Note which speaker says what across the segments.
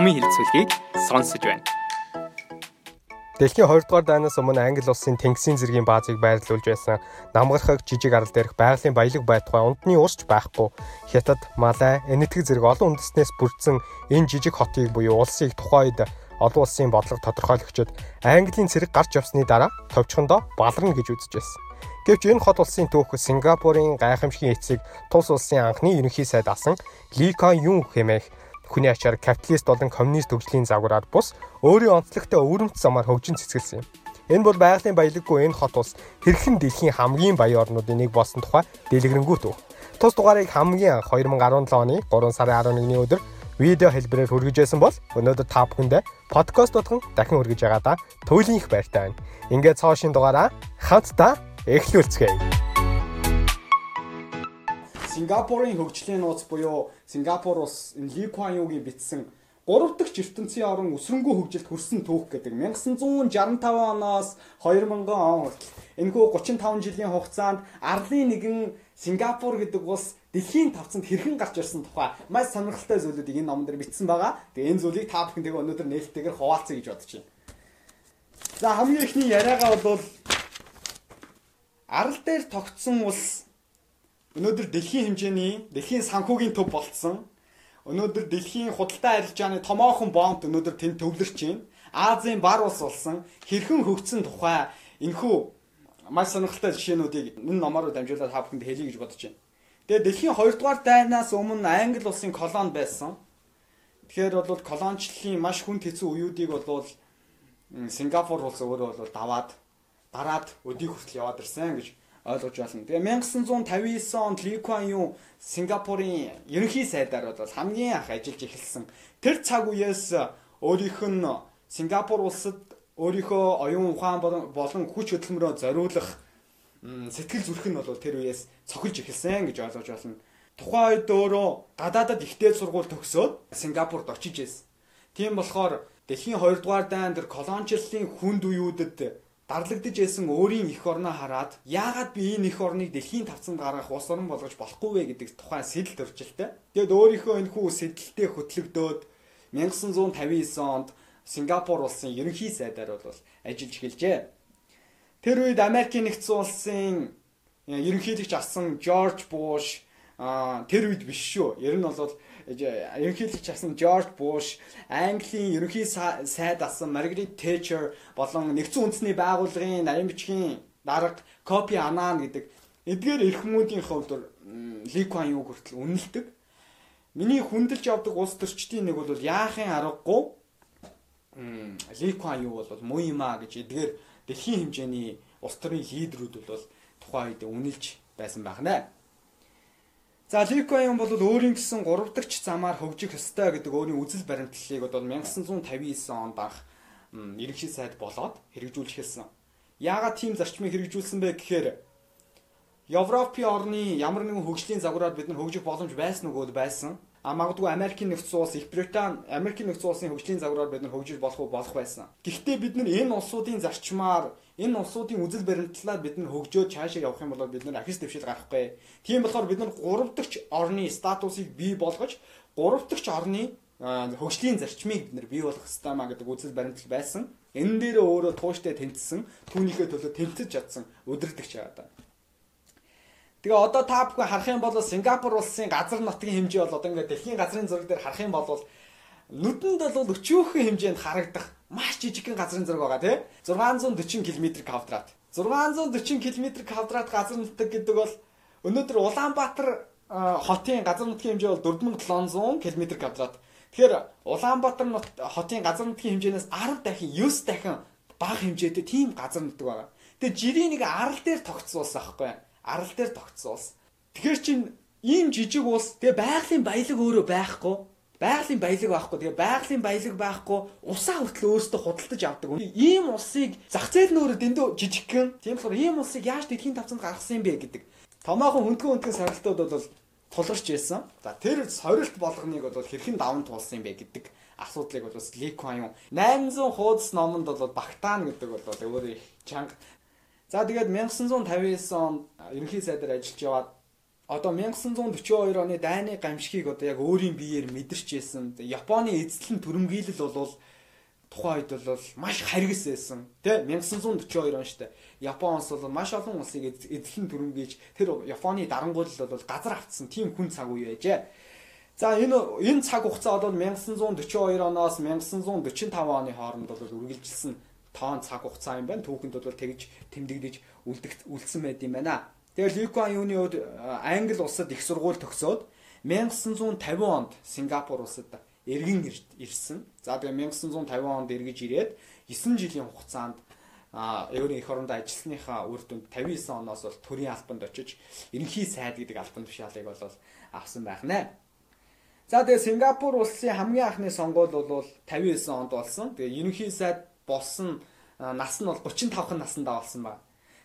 Speaker 1: номын хэрэгцүүлгийг сонсож байна.
Speaker 2: Дэлхийн 2 дугаар дайнаас өмнө Англи улсын тэнгисийн зэргийн баазыг байрлуулж байсан намгархаг жижиг арал дээрх байгалийн баялаг байтугай ундны урсч байхгүй Хятад, Малай, Энэтхэг зэрэг олон үндэснээс бүрдсэн энэ жижиг хотыг буюу улсыг тухайн үед олон улсын бодлого тодорхойлогчид Английн цэрэг гарч явсны дараа товчхондоо баларна гэж үзэж байсан. Гэвч энэ хот улсын түүх Сингапурын гайхамшигын эцэг тус улсын анхны ерөнхий сайд асан Ли Кан Юн хэмээх хүний ачаар капиталист болон коммунист төгслийн загвараар бус өөрийн онцлогтой өвөрмц замаар хөгжин цэцгэлсэн юм. Энэ бол байгалийн баялаггүй энэ хот улс хэрхэн дэлхийн хамгийн баян орнуудын нэг болсон тухай дэлгэрэнгүй төв. Тус дугаарыг хамгийн анх 2017 оны 3 сарын 11-ний өдөр видео хэлбэрээр хүргэж байсан бол өнөөдөр та бүхэндээ подкаст болгон дахин хүргэж байгаа да туйлын их байртай байна. Ингээд цаашийн дугаараа хамтдаа эхлүүлцгээе.
Speaker 3: Сингапурын хөгжлийн нууц буюу Сингапур улс энэ Ли Куан Югийн бичсэн 3 дахь ертөнцийн орон өсрөнгөө хөгжилд хүрсэн түүх гэдэг 1965 оноос 2000 он хүртэл энэхүү 35 жилийн хугацаанд арлын нэгэн Сингапур гэдэг улс дэлхийн тавцанд хэрхэн гарч ирсэн тухай маш сонирхолтой зүйлүүдийг энэ номон дээр бичсэн байгаа. Тэгээ энэ зүйлийг та бүхэн тэгээ өнөөдөр нээлттэйгээр хуваалцъя гэж бодож байна. За хамгийн ихний яриагаа бол арал дээр тогтсон улс Өнөөдөр дэлхийн хэмжээний дэлхийн санхүүгийн төв болцсон. Өнөөдөр дэлхийн худалдаа арилжааны томоохон бомб өнөөдөр тэнд төвлөрч байна. Азийн бар улс болсон хэрхэн хөгжсөн тухай энэхүү маш сонирхолтой жишээнүүдийг энэ номоор дамжуулаад та бүхэнд хэлье гэж бодож байна. Тэгээ дэлхийн 2 дугаар дайнаас өмнө Англи улсын колони байсан. Тэгэхээр бол колончлалын маш хүнд хэцүү үеүүдийг бол Сингапур улс өөрөө бол даваад дараад өдийг хүртэл яваад ирсэн гэж ойлгож байна. Тэгээ 1959 онд Ли Куан Ю Сингапурын ерөнхий сайдаар бол хамгийн анх ажиллаж эхэлсэн. Тэр цаг үеэс өөрийнх нь Сингапур улсад өөрийнхөө оюун ухаан болон хүч хөдөлмөрөө зориулах сэтгэл зүрх нь бол тэр үеэс цохилж эхэлсэн гэж ойлгож байна. Тухайн үед өөрөө гадаадад ихтэй сургууль төгсөөд Сингапурт очиж ирсэн. Тийм болохоор дэлхийн 2 дугаар дайн тэр колоничлалын хүнд үеүүдэд дарлагдж байсан өөрийн эх орноо хараад яагаад би энэ эх орныг дэлхийн тавцанд гаргах улс орн болгож болохгүй вэ гэдэг тухайн сэтэл төржилтэй. Тэгэд өөрийнхөө энэ хүү сэтэлтэй хөтлөгдөөд 1959 онд Сингапур улсын ерөнхий сайдаар бол ажиллаж эхэлжээ. Тэр үед Америкийн нэгдсэн улсын ерөнхийлөгч асан Жорж Буш тэр үед биш шүү. Ер нь бол ерөнхийлөгч асан Жорж Буш, Английн ерөнхий сайд асан Маргарет Тэчер болон нэгдсэн үндэсний байгууллагын нарийн бичгийн дарга Копи Анан гэдэг эдгээр эрхмүүдийн хувьд Ли Куан Ю хүртэл үнэлдэг. Миний хүндэлж явдаг улс төрчдийн нэг бол яахын аргагүй Ли Куан Ю бол муу юм а гэж эдгээр дэлхийн хэмжээний улс төрийн лидерүүд бол тухайн үед үнэлж байсан байна. За Ликоин бол өөрийн гэсэн 3 дахь замаар хөгжих ёстой гэдэг өөрийн үзэл баримтлалыг бол 1959 онд анх ерөнхий сайд болоод хэрэгжүүлж эхэлсэн. Яагаад тийм зарчмыг хэрэгжүүлсэн бэ гэхээр Европын орны ямар нэгэн хөгжлийн загвараар бид нар хөгжих боломж байсан уу гэвэл байсан. А магадгүй Америкийн нэгдсэн улс, Их Британи, Америкийн нэгдсэн улсын хөгжлийн загвараар бид нар хөгжиж болох уу болох байсан. Гэхдээ бид нар энэ улсуудын зарчмаар, энэ улсуудын үзэл баримтлалаар бид нар хөгжөөд цаашаа явах юм бол бид нар ахис дэвшил гарахгүй. Тийм болохоор бид нар 3 дахь орны статусыг бий болгож 3 дахь орны хөгжлийн зарчмыг бид нар бий болгох хэрэгтэй маа гэдэг үзэл баримтлал байсан. Энэ дээр өөрөө тууштай тэнцсэн, түүнийхээ төлөө тэмцэж чадсан өдөрдөгч байгаа даа. Тэгээ одоо та бүхэн харах юм бол Сингапур улсын газар нутгийн хэмжээ бол одоо ингээд дэлхийн газрын зураг дээр харах юм бол нүдэнд бол өчөөхөн хэмжээнд харагдах маш жижигхэн газрын зураг байгаа тий 640 км квадрат 640 км квадрат газар нутаг гэдэг бол өнөөдөр Улаанбаатар хотын газар нутгийн хэмжээ бол 4700 км квадрат тэгэхээр Улаанбаатар хотын газар нутгийн хэмжээнээс 10 дахин 9 дахин бага хэмжээтэй тийм газар нутаг байгаа. Тэгээ жирийн нэг арал дээр тогтсон байхгүй юу? Арал дээр тогтсон улс. Тэгэхээр чин ийм жижиг улс тэгээ байгалийн баялаг өөрөө байхгүй. Байгалийн баялаг байхгүй. Тэгээ байгалийн баялаг байхгүй. Усаа хүртэл өөрөөсөө худалдаж авдаг. Ийм улсыг зах зээл нь өөрөө дэндүү жижигхэн. Тийм болохоор ийм улсыг яаж дэлхийн тавцанд гаргасан юм бэ гэдэг. Томоохон хүндгэн хүндгэн сорилтууд бол тулгарч байсан. За тэр сорилт болгоныг бол хэрхэн даван туулсан юм бэ гэдэг асуудлыг бол бас Ли Куан Ю 800 хуудас номонд бол Багтаан гэдэг бол өөрөө чанга За тэгээд 1959 онд ерөнхий сайдаар ажиллаж яваад одоо 1942 оны дайны гамшигыг одоо яг өөрийн биеэр мэдэрч байсан. Японы эзлэн төрөмгийлэл бол тухайн үед бол маш харгас байсан. Тэ 1942 он штэ. Япон улс бол маш олон улсыг эзлэн төрөмгийлж тэр Японы дарангуйлал бол газар автсан тийм хүн цаг үе байжээ. За энэ энэ цаг хугацаа бол 1942 оноос 1945 оны хооронд бол үргэлжилсэн тоон цаг хугацаа юм байна. Түүхэнд бол тэгж тэмдэглэж үлдэх үлдсэн байд юм байна. Тэгээд Ли Куан Юуны үед Англи улсад их сургууль төгсөөд 1950 онд Сингапур улсад эргэн ирсэн. За тэгээд 1950 онд эргэж ирээд 9 жилийн хугацаанд а өөрийн эх орондоо ажилласныхаа үр дүнд 59 оноос бол төрийн албанд очиж ерөнхий сайд гэдэг албан тушаалыг бол авсан байх нэ. За тэгээ Сингапур улсын хамгийн анхны сонгуул бол 59 онд болсон. Тэгээ ерөнхий сайд болсон нас нь бол 35хан наснда болсон ба.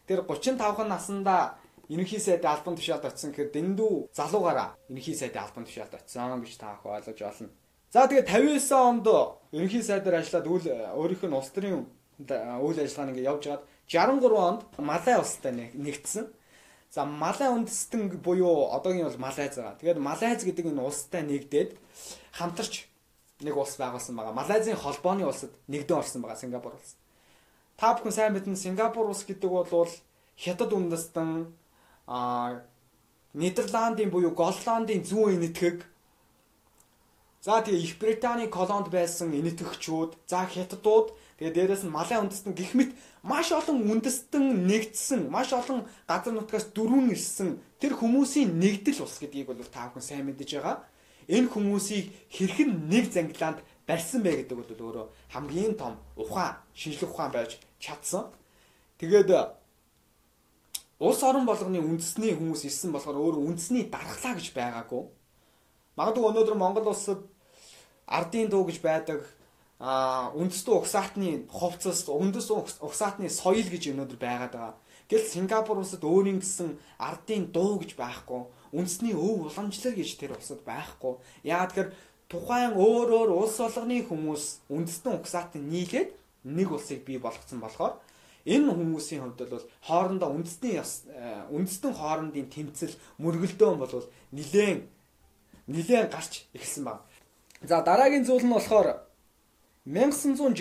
Speaker 3: Тэр 35хан наснда ерөнхий сайдын албан тушаалд очсон гэхээр дэндүү залуугаараа ерөнхий сайдын албан тушаалд очсон гэж та ах ойлгож болно. За тэгээ 59 онд ерөнхий сайдаар ажиллаад үйл өөрийнх нь улс төрийн үйл ажиллагааг ингээд явж гаад 63 онд Малай улстай нэгдсэн. За Малай үндэстэн буюу одоогийн бол Малайз байгаа. Тэгээд Малайз гэдэг энэ улстай нэгдээд хамтарч нэг улс байгуулсан байгаа. Малайзын холбооны улсад нэгдэн орсон байгаа Сингапур улс. Та бүхэн сайн мэднэ Сингапур улс гэдэг бол Хятад үндэстэн а Нидерландын буюу Голландын зүүн энэтхэг за тэгээ Их Британий колонд байсан энэтхэгчүүд за Хятадууд тэгээ дээрэс нь Малай үндэстэн гих мэт маш олон үндэстэн нэгдсэн маш олон газар нутгаас дөрвөн ирсэн тэр хүмүүсийн нэгдэл ус гэдгийг бол та бүхэн сайн мэдэж байгаа. Энэ хүмүүсийг хэрхэн нэг зангилаанд барьсан бэ гэдэг бол өөрөө хамгийн том ухаан шинжлэх ухаан байж чадсан. Тэгээд улс орон болгоны үндэсний хүмүүс ирсэн болохоор өөр үндэсний дархлаа гэж байгаагүй. Магадгүй өнөөдөр Монгол улсад ардын дуу гэж байдаг а үндэстэн угсаатны хувцас үндэс угсаатны соёл гэж өнөөдөр байгаад байгаа. Гэвч Сингапур улсад өөрийн гэсэн ардын дуу гэж байхгүй. Үндэсний өв уламжлал гэж тэр улсад байхгүй. Яагаад гэхээр тухайн өөр өөр улс болгоны хүмүүс үндэстэн угсаатанд нийлээд нэг улсыг бий болгоцсон болохоор Энэ хүмүүсийн хувьд бол хоорондоо үндэсний э, үндэстэн хоорондын тэмцэл мөргөлдөөн бол нилээн нилээн гарч эхэлсэн баг. За дараагийн зүйл нь болохоор 1960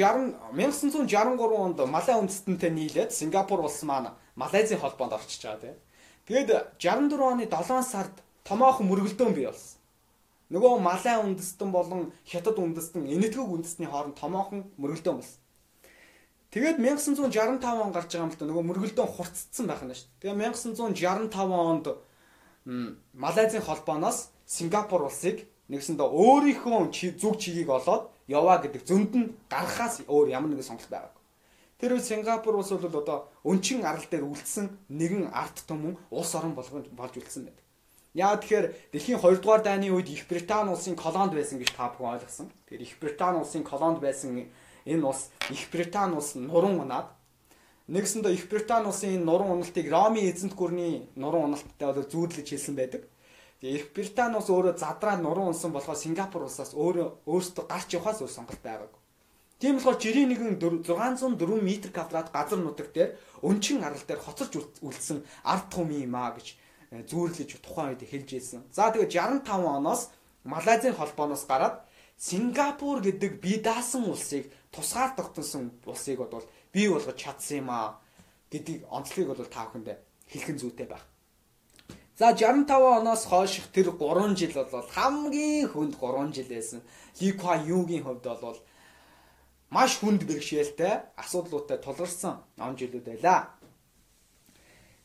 Speaker 3: 1963 онд Малай үндэстэнтэй нийлээд Сингапур улс маань Малайзийн холбоонд орчиж байгаа тийм. Тэгэд 64 оны 7 сард томоохон мөргөлдөөн бий болсон. Нөгөө Малай үндэстэн болон Хятад үндэстэн энэтхэг үндэстний хооронд томоохон мөргөлдөөн болсон. Тэгээд 1965 он гарч байгаа юм л да нөгөө мөргөлдөөн хурцсан байх нь шүү дээ. Тэгээд 1965 онд Малайзийн холбооноос Сингапур улсыг нэгсэндээ өөрийнхөө зүг чигийг олоод яваа гэдэг зөнд нь гарахаас өөр ямар нэгэн сонголт байгаагүй. Тэр үед Сингапур улс бол одоо өнчин арал дээр үлдсэн нэгэн арт түмэн улс орон болгож болж үлдсэн байдаг. Яа тэгэхээр дэлхийн 2 дугаар дайны үед Их Британи улсын колонд байсан гэж та бүхэн ойлгосон. Тэгэхээр Их Британи улсын колонд байсан энэ улс Их Британи улс нуран унаад нэгсэндээ Их Британи улсын энэ нуран уналтыг Роми эзэнт гүрний нуран уналттай бол зүүрлэж хэлсэн байдаг. Тэгээ Их Британи улс өөрөө задраад нуран унсан болохоор Сингапур улсаас өөрөө өөртөө гарч явахаас өөр сонголт байгаагүй. Тийм болохоор жирийн нэгэн 604 м квадрат газар нутаг дээр өнчин арал дээр хоцорч үлдсэн ард түм юм а гэж э, зүүрлэж тухайн үед хэлж ирсэн. За тэгээд 65 оноос Малайзийн холбооноос гараад Сингапур гэдэг бие даасан улсыг тусгаар тогтсон улсыг бол бий болгож чадсан юм аа гэдгийг онцлогийг бол та бүхэнд хэлхэн зүйтэй байх. За 65 оноос хойших тэр 3 жил бол хамгийн хүнд 3 жил байсан. Ли Ква Югийн хувьд бол маш хүнд бэрхшээлтэй асуудлуудтай тулгарсан он жилүүд байлаа.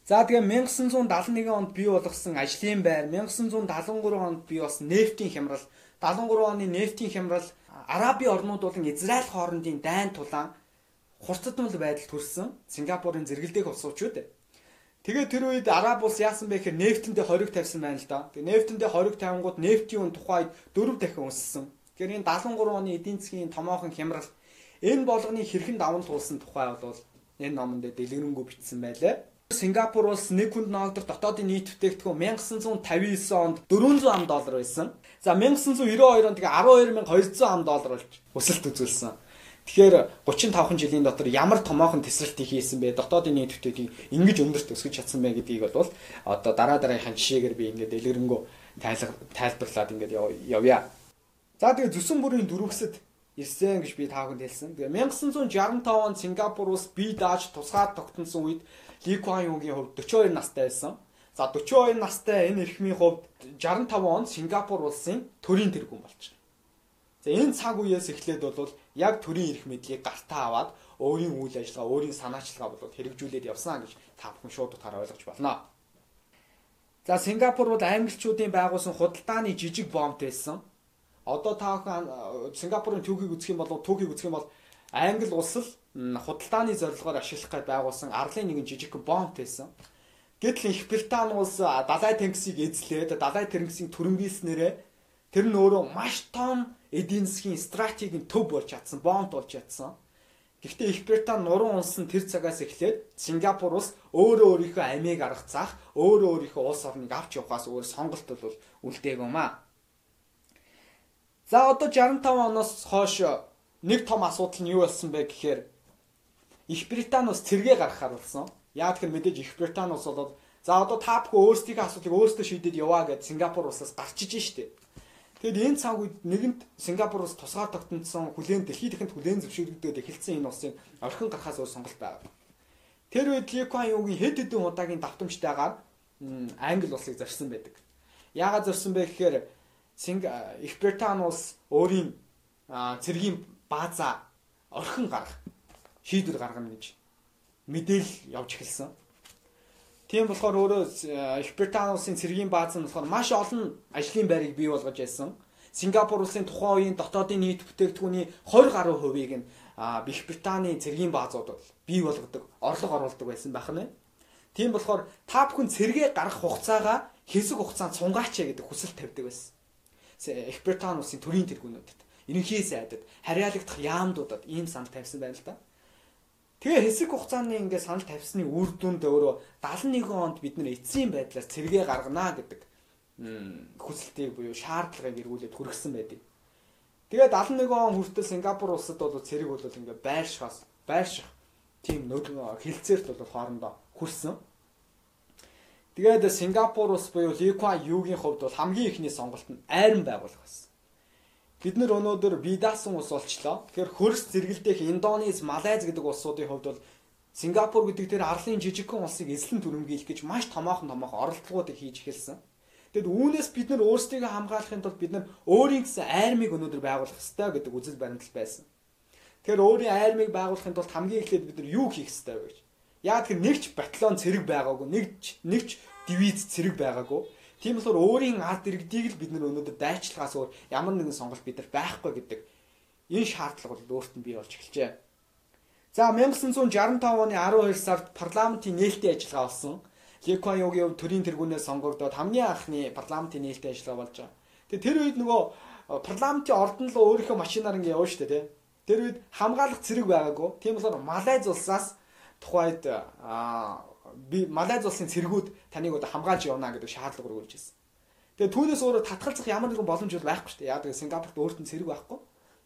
Speaker 3: За тэгээ 1971 онд бий болгосон ажлын байр, 1973 онд бий болсон нефтийн хямрал, 73 оны нефтийн хямрал Араби орнууд болон Израиль хоорондын дайн тулаан хурцдмал байдал төрсэн Сингапурын зэрэгэлдэх улсууд. Тэгээ тэр үед Араб улс яасан бэ гэхээр нефтэндээ хориг тавьсан байна л да. Тэгээ нефтэндээ хориг тавингууд нефтийн үн тухайд дөрөв дахин өссөн. Тэгэхээр энэ 73 оны эдийн засгийн томоохон хямрал энэ болгоны хэрхэн даван туулсан тухай бол энэ номонд дэлгэрэнгүй бичсэн байлаа. Сингапур улс нэг хүнд ноогдох дотоодын нийт бүтээгдэхүүн 1959 онд 400 ам доллар байсан. За 1992 онд тэгээ 12200 ам доллар болж өсөлт үзүүлсэн. Тэгэхээр 35 жилийн дотор ямар томоохон тесрэлтийг хийсэн бэ? Дотоодын нийтвүүдийг ингэж өндөрт өсгөж чадсан бэ гэдгийг бол одоо дараа дараагийнхаа жишээгээр би ингээд дэлгэрэнгүй тайлбарлаад ингээд явъя. За тэгээ зүсэн бүрийн дөрөвсөд ирсэн гэж би та бүхэнд хэлсэн. Тэгээ 1965 онд Сингапур улс бие дааж тусгаад тогтносон үед Ли Куан Юугийн хувьд 42 настай байсан. За 42 настай энэ эрхмийн хувьд 65 онд Сингапур улсын төрийн тэргүүн болчихно. За энэ цаг үеэс эхлээд бол яг төрийн эрх мэдлийг гартаа аваад өөрийн үйл ажиллагаа, өөрийн санаачлагаа бол хэрэгжүүлээд явсан гэж та бүхэн шууд утгаараа ойлгож болно. За Сингапур бол англичуудын байгуулсан худалдааны жижиг бомб байсан. Одоо та бүхэн Сингапурын түүхийг үзэх юм бол түүхийг үзэх юм бол Англи улс л худалдааны зорилгоор ашиглах гэж байгуулсан арлын нэгэн жижиг бомб байсан. Гэтэл Их Британи улс далай тэнгисийг эзлээд далай тэнгисийн түрэмгийлснээрээ Тэр нь өөрөө маш том эдийн засгийн стратегийн төв болж чадсан, бомб болж чадсан. Гэхдээ Их Британи нуруу унсан тэр цагаас эхлээд Сингапур улс өөрөө өөрийнхөө амийг аргацаах, өөрөө өөрийнхөө улс орныг авч явахаас өөр сонголт бол үлдээг юм аа. За одоо 65 оноос хойш нэг том асуудал нь юу болсон бэ гэхээр Их Британи улс цэргээ гаргахаар болсон. Яа тэгэхээр мэдээж Их Британи улс бол за одоо та бүхэн өөрсдийнхөө асуудлыг өөрсдөө шийдээд яваа гэж Сингапур улсаас гарчиж штеп. Тэгэд энэ цаг үед нэгэнт Сингапуроос тусгаар тогтнодсон хүлээн дэлхийд дахинд хүлээн зөвшөөрөгдөд эхэлсэн энэ улсын орхин гарахаас өөр сонголт байгаа. Тэр үед Ли Куан Юугийн хэд хэдэн удаагийн давтамжтайгаар Англи улсыг зорьсон байдаг. Яагаад зорьсон бэ гэхээр Синг Их Британи улс өөрийн цэргийн баазаа орхин гарах шийдвэр гаргана гэж мэдээлэл явж эхэлсэн. Тийм болохоор өөрөө Их Британи улсын цэргийн бааз нь болохоор маш олон ажлын байрыг бий болгож байсан. Сингапур улсын тухайн үеийн дотоодын нийт бүтээгдэхүүний 20 гаруй хувийг нь Их Британий цэргийн баазууд бий болгодог, орлого оруулдаг байсан байх нь. Тийм болохоор та бүхэн цэргээ гарах хугацаагаа хэсэг хугацаанд сунгаач гэдэг хүсэл тавьдаг байсан. Их Британи улсын төрийн тэргүүнүүдэд, ерөнхий сайдад, харьяалагдах яамдуудад ийм санал тавьсан байна л да. Тэгээ хэсэг хугацааны ингээд санал тавьсны үр дүнд өөрөө 71 онд бид нэр эцсийн байдлаар цэргээ гаргана гэдэг хүсэлтийг буюу шаардлагыг эргүүлээд хүргэсэн байдаг. Тэгээд 71 он хүртэл Сингапур улсад бол цэрэг бол ингээд байршихаас байрших тийм хилцээрт бол хоорондоо хүрсэн. Тэгээд Сингапур улс буюу Ли Куан Юугийн хувьд бол хамгийн ихний сонголт нь айран байгуулах байсан. Бид нэр өнөөдөр бие даасан улс болчлоо. Тэгэхээр хөрс зэрэгэлдэх Индонез, Малайз гэдэг улсуудын хувьд бол Сингапур гэдэг тэр арлын жижигхэн улсыг эзлэн түрэмгийлэх гэж маш томоохон томоохон оролдлогуудыг хийж эхэлсэн. Тэгэд үүнээс бид нар өөрсдийгөө хамгаалахын тулд бид нар өөрийн гэсэн айрмыг өнөөдөр байгуулах ёстой гэдэг үзэл баримтал байсан. Тэгэхээр өөрийн айрмыг байгуулахын тулд хамгийн эхлээд бид нар юу хийх ёстой вэ гэж. Яа тэгэхээр нэгч батальон цэрэг байгаагүй, нэгч нэгч дивиз цэрэг байгаагүй. Тийм болохоор өөрийн ард иргэдийг л бид нар өнөөдөр дайчлагаас өөр ямар нэгэн сонголт бид нар байхгүй гэдэг энэ шаардлага бол өөрт нь бий болж эхэлжээ. За 1965 оны 12 сард парламентын нээлтийн ажиллагаа болсон. Куан Югийн төрийн тэргүүнээс сонгогдоод хамгийн анхны парламентын нээлтийн ажиллагаа болж байгаа. Тэгээ тэр үед нөгөө э, парламентын ордон л өөрийнхөө машинаар ингэ явна шүү дээ, тий. Тэр үед хамгаалах зэрэг байгаагүй. Тийм болохоор Малайз улсаас тухайд аа би Малайз улсын цэргүүд таныг одоо хамгаалж явна гэдэг шаардлага өргүүлж ирсэн. Тэгээ түүнээс өөрөө татгалзах ямар нэгэн боломж бол байхгүй шүү дээ. Яг тэгээ Сингапурт өөрт нь цэрэг байхгүй.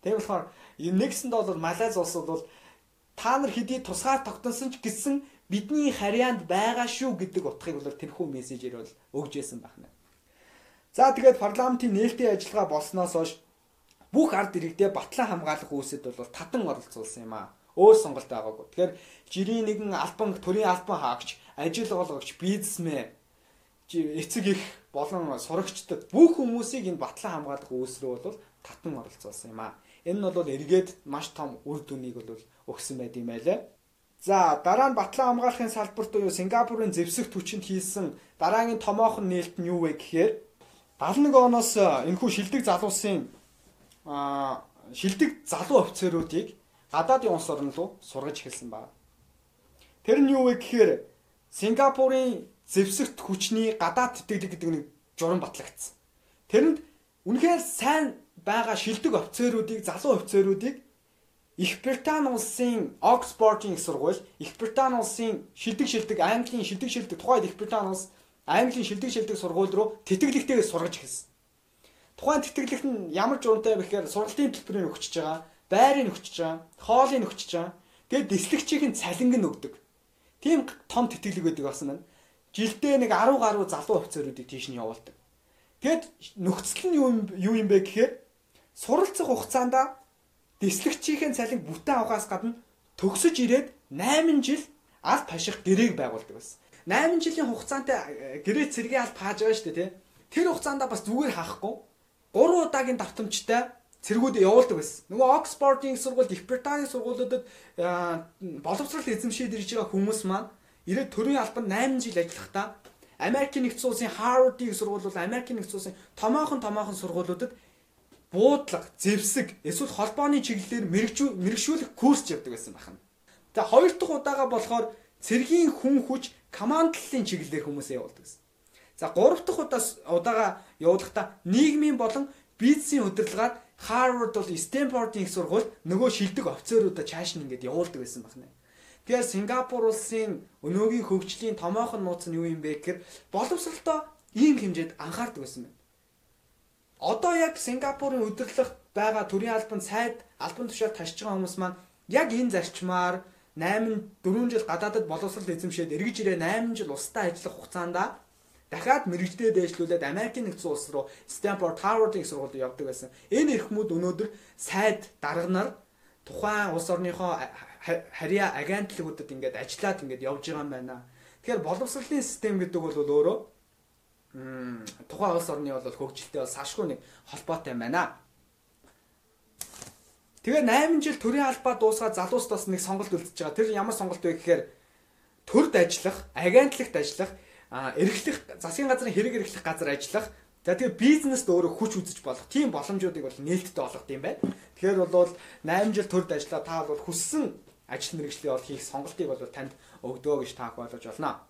Speaker 3: Тийм болохоор нэгсэнд бол Малайз улс бол та нар хэдий тусгаар тогтносон ч гэсэн бидний харьяанд байгаа шүү гэдэг утгыг бол тэрхүү мессежээр бол өгж байсан байна. За тэгээд парламентын нээлтийн ажиллагаа болсноос хойш бүх ард иргэдэд батлан хамгаалах үүсэд бол татан оролцуулсан юм аа өөр сонголт байгаагүй. Тэгэхээр жирийн нэгэн албан төрийн албан хаагч, ажил олгогч, бизнесмен, эцэг их болон сурагчдад бүх хүмүүсийг энэ батлан хамгаалах үүс рүү бол татан оролцуулсан юм аа. Энэ нь бол эргээд маш том үр дүнийг бол өгсөн байд юм байлаа. За дараа нь батлан хамгаалахын салбарт буюу Сингапурын зэвсэгт хүчинд хийсэн дараагийн томоохон нээлт нь юу вэ гэхээр 71 оноос энэхүү шилдэг залуусын шилдэг залуу офицеруудыг гадаадын улс орн руу сургаж эхэлсэн байна. Тэр нь юу вэ гэхээр Сингапурын зэвсэгт хүчний гадаад тэтгэлэг гэдэг нэг журам батлагдсан. Тэрэнд үнэхээр сайн байгаа шилдэг офицеруудыг, залуу офицеруудыг Их Британи улсын Оксфордын их сургууль, Их Британи улсын шилдэг шилдэг Английн шилдэг шилдэг тухайд Их Британи улс Английн шилдэг шилдэг сургууль руу тэтгэлэгтэйгээ сургаж эхэлсэн. Тухайн тэтгэлэгт нь ямар журамтай вэ гэхээр сургалтын төлбөрийг өгчөж байгаа байрыг өгчөж байгаа, хоолыг өгчөж байгаа. Тэгээд дислэгчийн цалинг нь өгдөг. Тийм том тэтгэлэг байдаг болсон байна. Жилдээ нэг 10 гаруй залуу офицеруудыг тийш нь явуулдаг. Тэгэд нөхцөл нь юу юу юм бэ гэхээр суралцах хугацаанд дислэгчийн цалинг бүтэн авахаас гадна төгсөж ирээд 8 жил алт хаших гэрээг байгуулдаг байсан. 8 жилийн хугацаанд э, гэрээ цэргийн алт хааж байгаа шүү дээ тий. Тэр хугацаанд бас зүгээр хаахгүй 3 удаагийн давтамжтай цэргүүд явуулдаг байсан. Нөгөө Оксфордын сургууль, Их Британий сургуулиудад боловсрол эзэмшээд ирж байгаа хүмүүс маань ирээд төрийн албанд 8 жил ажиллахдаа Америкийн нэгдсэн улсын Harvard-ийн сургууль бол Америкийн нэгдсэн улсын томоохон томоохон сургуулиудад буудлага, зэвсэг, эсвэл холбооны чиглэлээр мэрэгшүүлэх курс явдаг байсан байна. За хоёр дахь удаага болохоор цэргийн хүн хүч командлалын чиглэлээр хүмүүсээ явуулдаг гэсэн. За гурав дахь удаас удаага явуулахдаа нийгмийн болон бизнесийн удирдлагаар Harvard бол Stanford-ийн их сургууль нөгөө шилдэг офицеруудаа чааш нь ингээд явуулдаг байсан байна. Тэгэхээр Сингапур улсын өнөөгийн хөгжлийн томоохон нууц нь юу юм бэ гэхээр боловсролтой ийм хэмжээд анхаардаг байсан байна. Одоо яг Сингапурын удирдлагт байгаа төрийн албан сайд албан тушаал ташиж байгаа хүмүүс маань яг энэ зарчмаар 8 4 жил гадаадд боловсрол эзэмшээд эргэж ирээ 8 жил устдаа ажиллах хугацаанд дахиад мэрэгжлээ дээшлүүлээд Америкийн нэгдсэн улс руу Стэнфорд, Харвардын сургуульд явдаг байсан. Энэ эрхмүүд өнөөдөр сайд дарганаар тухайн улс орныхоо харьяа агентлагуудад ингээд ажиллаад ингээд явж байгаа юм байна. Тэгэхээр боловсролын систем гэдэг бол өөрөө тухайн улс орны бол хөгжилтэй бол сашгүй нэг холбоотой юм байна. Тэгээ 8 жил төрийн албаа дуусгаад залуус бас нэг сонголт үлдчихэж байгаа. Тэр ямар сонголт вэ гэхээр төрд ажиллах, агентлагт ажиллах эрхлэх засгийн газрын хэрэг эрхлэх газар ажиллах За тэгээ бизнест өөрөө хүч үзэж болох тийм боломжуудыг бол нээлттэй болгох юм байна. Тэгэхээр бол 8 жил төрд ажиллаа та бол хүссэн ажил мэргэжлээ бол хийх сонголтыг бол танд өгдөө гэж таах болгож болно.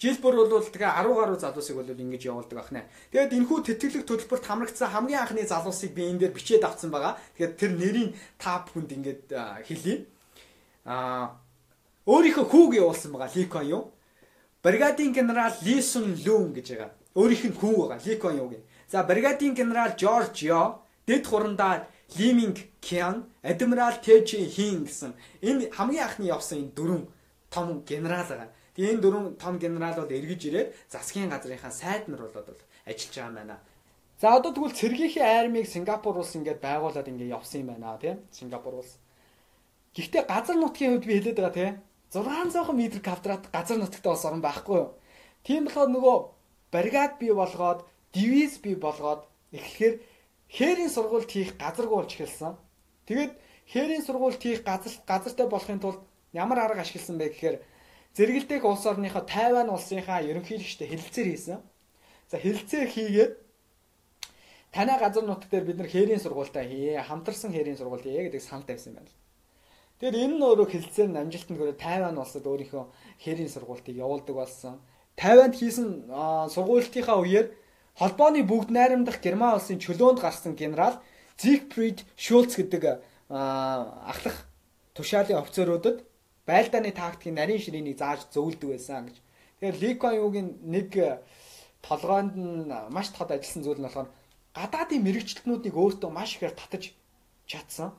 Speaker 3: Жил бүр бол тэгээ 10 гаруй залуусыг бол ингэж явуулдаг ахнаа. Тэгээд энэхүү тэтгэлэг төлбөрт хамрагдсан хамгийн анхны залуусыг би энэ дээр бичээд авсан байгаа. Тэгээд тэр нэрийн та бүхэнд ингэж хэлье. Аа өөрийнхөө хүүг явуулсан байгаа Ликон юу? Бригадын генерал Ли Сун Лүн гэж байгаа. Өөрийнх нь хүн байгаа. Ли Кон Юг. За бригадын генерал Жорж Йо, дэд хурандаа Ли Минг Кян, адмирал Тэ Чи Хин гэсэн энэ хамгийн анхны явсан энэ дөрвөн том генерал байгаа. Тэгээ энэ дөрвөн том генерал бол эргэж ирээд засгийн газрынхаа сайд нар болоод бол ажиллаж байгаа юм байна. За одоо тэгвэл цэргийнхээ армийг Сингапур улс ингээд байгуулад ингээд явсан юм байна тийм Сингапур улс. Гэхдээ газар нутгийн хувьд би хэлээд байгаа тийм 600 м квадрат газар нутагт бас орон байхгүй юу. Тийм болохоор нөгөө бригад бий болгоод, дивиз бий болгоод эхлэхээр хээрийн сургуульд хийх газаргүй болж эхэлсэн. Тэгээд хээрийн сургуульд хийх газар газартай болохын тулд ямар арга ашигласан бэ гэхээр зэрэгэлдэх улс орныхоо Тайван улсынхаа ерөнхийлөгчтэй хэлэлцээр хийсэн. За хэлэлцээр хийгээд танай газар нутаг дээр бид нар хээрийн сургуультай хий, хамтарсан хээрийн сургууль хий гэдэг санал тавьсан байна. Тэгэхээр энэ нь өөрөө хилцээр нь амжилтанд хүрээ Тайван улсад өөрийнхөө хэрийн сургуультыг явуулдаг болсон. Тайванд хийсэн сургуулийнхаа үеэр холбооны бүгд найрамдах Герман улсын чөлөөнд гарсан генерал Зигфрид Шулц гэдэг ахлах тушаалын офицеруудад байлдааны тактикийн нарийн ширээнийг зааж зөвлөдөг байсан гэж. Тэгэхээр Ли Куан Югийн нэг толгойд нь маш тод ажилласан зүйл нь болохоор гадаадын мэрэгчлэтнүүдийг өөртөө маш ихээр татаж чадсан.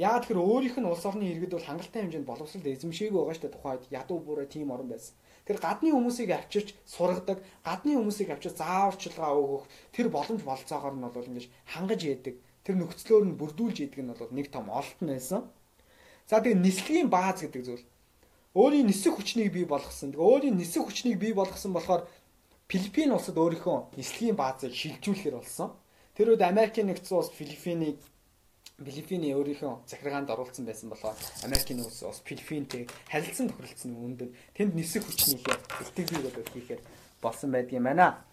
Speaker 3: Яагаад тэгэхээр өөрийнх нь улс орны иргэд бол хангалттай хэмжээнд боловсрол эзэмшээгүй байгаа шүү дээ тухайд ядуу бүрээ тийм орн байсан. Тэр гадны хүмүүсийг авчирч сургадаг, гадны хүмүүсийг авчирч зааварчилгаа өгөх тэр боломж болцоогоор нь бол ингэж хангаж яадаг. Тэр нөхцлөөр нь бүрдүүлж яадаг нь бол нэг том олтон байсан. За тэгээ нислэгийн бааз гэдэг зүйл. Өөрийн нисэх хүчнийг бий болгосон. Тэгээ өөрийн нисэх хүчнийг бий болгосон болохоор Филиппин улсад өөрийнхөө нислэгийн баазыг шилжүүлэхээр болсон. Тэр үед Америкийн нэгдсэн улс Филиппинийг Филиппины өөрийнхөө захиргаанд оруулсан байсан болохоор Америкийн улс бас Филиппинтэй харилцан тохиролцсон үндэд тэнд нисэх хүчнийхээ бэлтгэл болоод хийхээр болсон байдаг юм байна.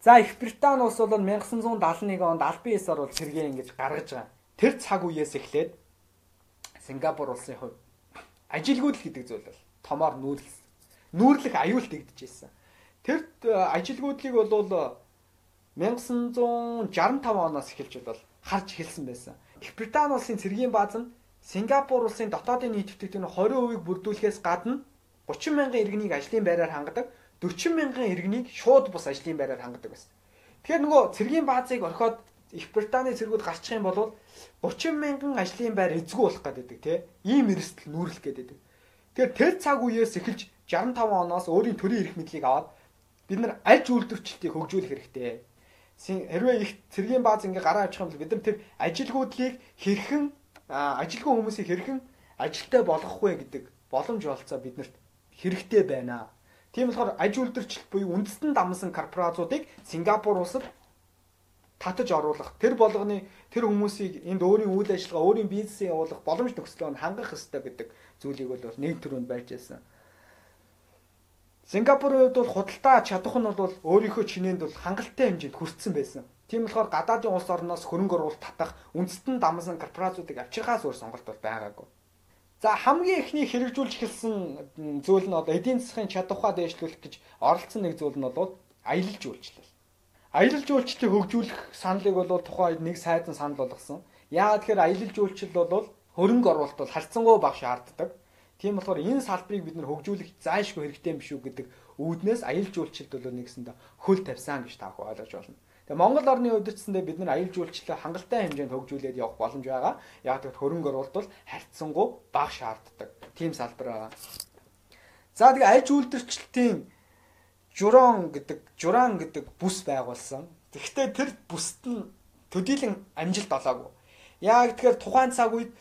Speaker 3: За Их Британи улс бол 1971 онд албан ёсоор бол цэргээ ингэж гаргаж байгаа. Тэр цаг үеэс эхлээд Сингапур улсын хувьд ажилгүйдэл гэдэг зүйл бол томоор нүүрлэх нүүрлэх аюулт игдэж ирсэн. Тэр ажилгүйдлийг бол 1965 оноос эхэлж бол харж эхэлсэн байсан. Их Британи улсын цэргийн бааз нь Сингапур улсын дотоодын нийт идэвхтэйг 20% бүрдүүлэхээс гадна 30 мянган иргэнийг ажлын байраар хангадаг, 40 мянган иргэнийг шууд бус ажлын байраар хангадаг байсан. Тэгэхээр нөгөө цэргийн баазыг орхиод их Британий цэргүүд гарчих юм бол 30 мянган ажлын байр эзгүй болох гэдэг тий. Ийм эрсдэл нүүрлэх гэдэг. Тэгэхээр тэр цаг үеэс эхэлж 65 оноос өөрийн төрийн эрх мэдлийг аваад бид нар аж үйлдвэрчлэлтийг хөгжүүлэх хэрэгтэй. Хэрвээ их цэргийн бааз ингээ гараа авчих юм бол бид нар тэр ажилгүйдлийг хэрхэн ажилгүй хүмүүсийг хэрхэн ажилтай болгох вэ гэдэг боломж олцоо биднэрт хэрэгтэй байна. Тийм болохоор аж үйлдвэрчлэлт буюу үндэстэн дамсан корпорациудыг Сингапур улсад татаж оруулах тэр болгоны тэр хүмүүсийг энд өөрийн үйл ажиллагаа өөрийн бизнесээ явуулах боломж нөхцөлөнд хангах ёстой гэдэг зүйлийг бол нэг төрөнд барьж байсан. Сингапурын хувьд бол худалдаа чадах нь бол өөрийнхөө чинээнд бол хангалттай хэмжээнд хүрсэн байсан. Тийм болохоор гадаадын улс орноос хөрөнгө оруулалт татах үндэстэн дамсан корпорациудыг авчирхаас өөр сонголт бол байгаагүй. За хамгийн эхний хэрэгжүүлж эхэлсэн зүйл нь одоо эдийн засгийн чадвараа дээшлүүлэх гэж оролцсон нэг зүйл нь бол аялал жуулчлал аялал жуулчлалыг хөгжүүлэх саналыг бол тухайн нэг сайдан санал болгосон. Яагаад тэгэхээр аялал жуулчлал бол хөрөнгө оруулалт бол харьцангуй бага шаарддаг. Тийм болохоор энэ салбарыг бид нэр хөгжүүлэх заашгүй хэрэгтэй юм шүү гэдэг үүднээс аялал жуулчлалд бол нэгсэндээ хөл тавьсан гэж таах ойлгож байна. Тэгээ Монгол орны гэсэн бид нар аялал жуулчлалаа хангалттай хэмжээнд хөгжүүлээд явах боломж байгаа. Яг тэгт хөрөнгө оруулалт бол харьцангуй бага шаарддаг. Тийм салбар байгаа. За тэгээ аялал жуулчлалтын журон гэдэг журан гэдэг бүс байгуулсан. Тэгэхдээ тэр бүст нь төдийлөн амжилт олоогүй. Яг тэгэхээр тухайн цаг үед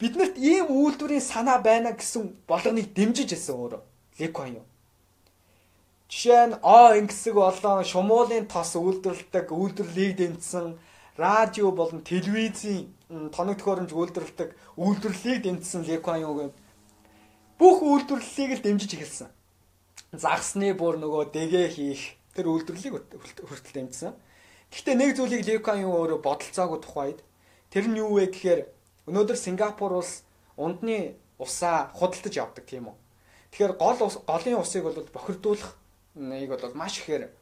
Speaker 3: биднэрт ийм үйлдвэрийн санаа байна гэсэн болгоныг дэмжиж байсан өөрөө. Лекон юу. Жишээ нь О ингэсэг болон шумуулын тос үйлдвэрлэдэг үйлдвэрлэлийг дэмжсэн радио болон телевизийн тоног төхөөрөмж үйлдвэрлэдэг үйлдвэрлэлийг дэмжсэн Лекон юу бүх үйлдвэрлэлийг л дэмжиж эхэлсэн загсны бүр нөгөө дэгэ хийх тэр үйлдвэрлэлийг хүртэл дэмжсэн. Гэхдээ нэг зүйлийг Лекан юу өөрөө бодолцоогүй тухайд тэр нь юу вэ гэхээр өнөөдөр Сингапур улс ундны усаа худалдаж явдаг тийм үү. Тэгэхээр гол голын усыг бол бохирдуулах нэг бол маш ихээр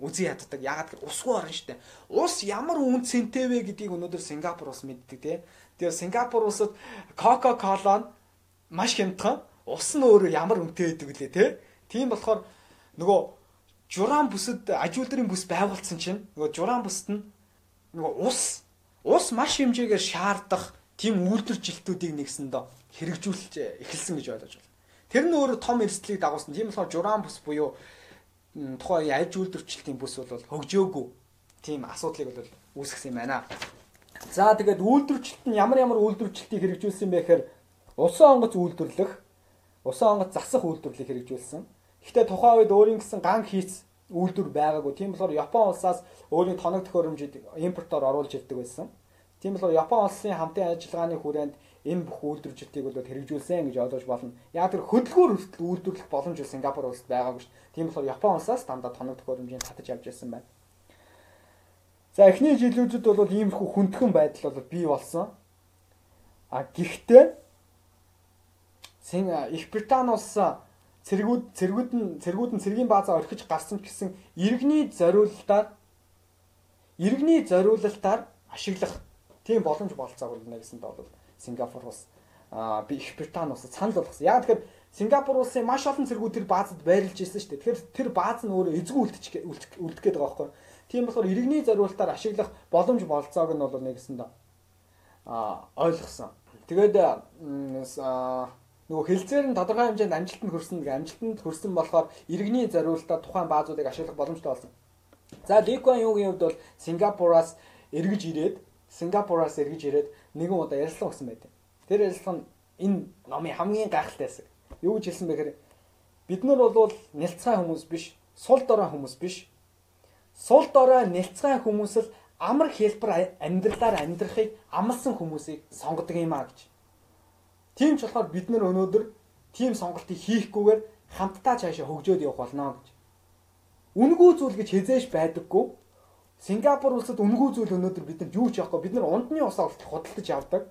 Speaker 3: үзий яддаг. Ягаад гэвэл усгүй орн штэ. Ус ямар үн цэнтэй вэ гэдгийг өнөөдөр Сингапур улс мэддэг тий. Тэгээ Сингапур улсад Coca-Cola маш хямдхан, ус нь өөрөө ямар үнэтэй байдаг лээ тий. Тийм болохоор нөгөө журам бүсэд ажуулдрын бүс байгуулсан чинь нөгөө журам бүсэд нь нөгөө ус ус маш хэмжээгээр шаардах тийм үйлдвэржилтүүдийг нэгсэндээ хэрэгжүүлж эхэлсэн гэж ойлгож байна. Тэр нь өөрөө том эрсдлийг дагуулсан. Тийм болохоор журам бүс буюу тухайн аж үйлдвэрчлэлтийн бүс бол хөгжөөгүй тийм асуудлыг бол үүсгэсэн юм байна. За тэгээд үйлдвэрчлэлт нь ямар ямар үйлдвэрчлэлтийг хэрэгжүүлсэн бэ гэхээр усан онгоц үйлдвэрлэх, усан онгоц засах үйлдвэрлэлийг хэрэгжүүлсэн. Гэхдээ тухайн үед өөрийн гэсэн ган хийц үйлдвэр байгаагүй. Тийм болохоор Япон улсаас өөрийн тоног төхөөрөмжийг импортоор оруулж ирдэг байсан. Тийм болохоор Япон улсын хамтын ажиллагааны хүрээнд энэ бүх үйлдвэржилтийг бол хэрэгжүүлсэн гэж ойлгож болно. Яг тэр хөдөлгөөр хүртэл үйлдвэрлэх боломж Сингапур улсад байгаагүй шүү. Тийм болохоор Япон улсаас дандаа тоног төхөөрөмжийг татаж авч ирсэн байна. За эхний жилүүдэд бол иймэрхүү хүндхэн байдал бол бий болсон. А гэхдээ Их Британи улс цэргүүд цэргүүд нь цэргүүд нь цэргийн баазаа орхиж гарсан гэсэн иргэний зориулалтаар иргэний зориулалтаар ашиглах тийм боломж болцоог өгнө гэсэн бол Сингапур улс а би Их Британи улсад санал болгосон. Яг тэгэхээр Сингапур улсын маш олон цэргүүд тэр баазад байрлаж ирсэн шүү дээ. Тэгэхээр тэр бааз нь өөрөө эзгүй үлдчих үлдэх гээд байгаа байхгүй. Тийм болохоор иргэний зориулалтаар ашиглах боломж болцоог нь бол нэгсэн доо а ойлгосон. Тэгээд нөгөө хилцээр нь тодорхой хэмжээнд амжилтанд хүрсэн нэг амжилтанд хүрсэн болохоор иргэний зориулалтаа тухайн баазуудыг ашиглах боломжтой болсон. За Лекуан юугийн хувьд бол Сингапураас эргэж ирээд Сингапураас эргэж ирээд нэгэн удаа ярилцлага өгсөн байдаг. Тэр ярилцлага нь энэ номын хамгийн гайхалтай хэсэг. Юу гэж хэлсэн бэ гэхээр бид нар бол нэлцгай хүмүүс биш, сул дорой хүмүүс биш. Сул дорой нэлцгай хүмүүс л амар хэлбэр амьдралаар амьдрахыг амлсан хүмүүсийг сонгодог юм а гэж. Тийм ч болохоор бид нар өнөөдөр тийм сонголтыг хийхгүйгээр хамтдаа цаашаа хөгжөөд явах болно гэж. Үнгүй зүйл гэж хязээж байдаггүй. Сингапур улсад үнгүй зүйл өнөөдөр бид нар юу ч яахгүй бид нар ундны усаа худалдаж авдаг.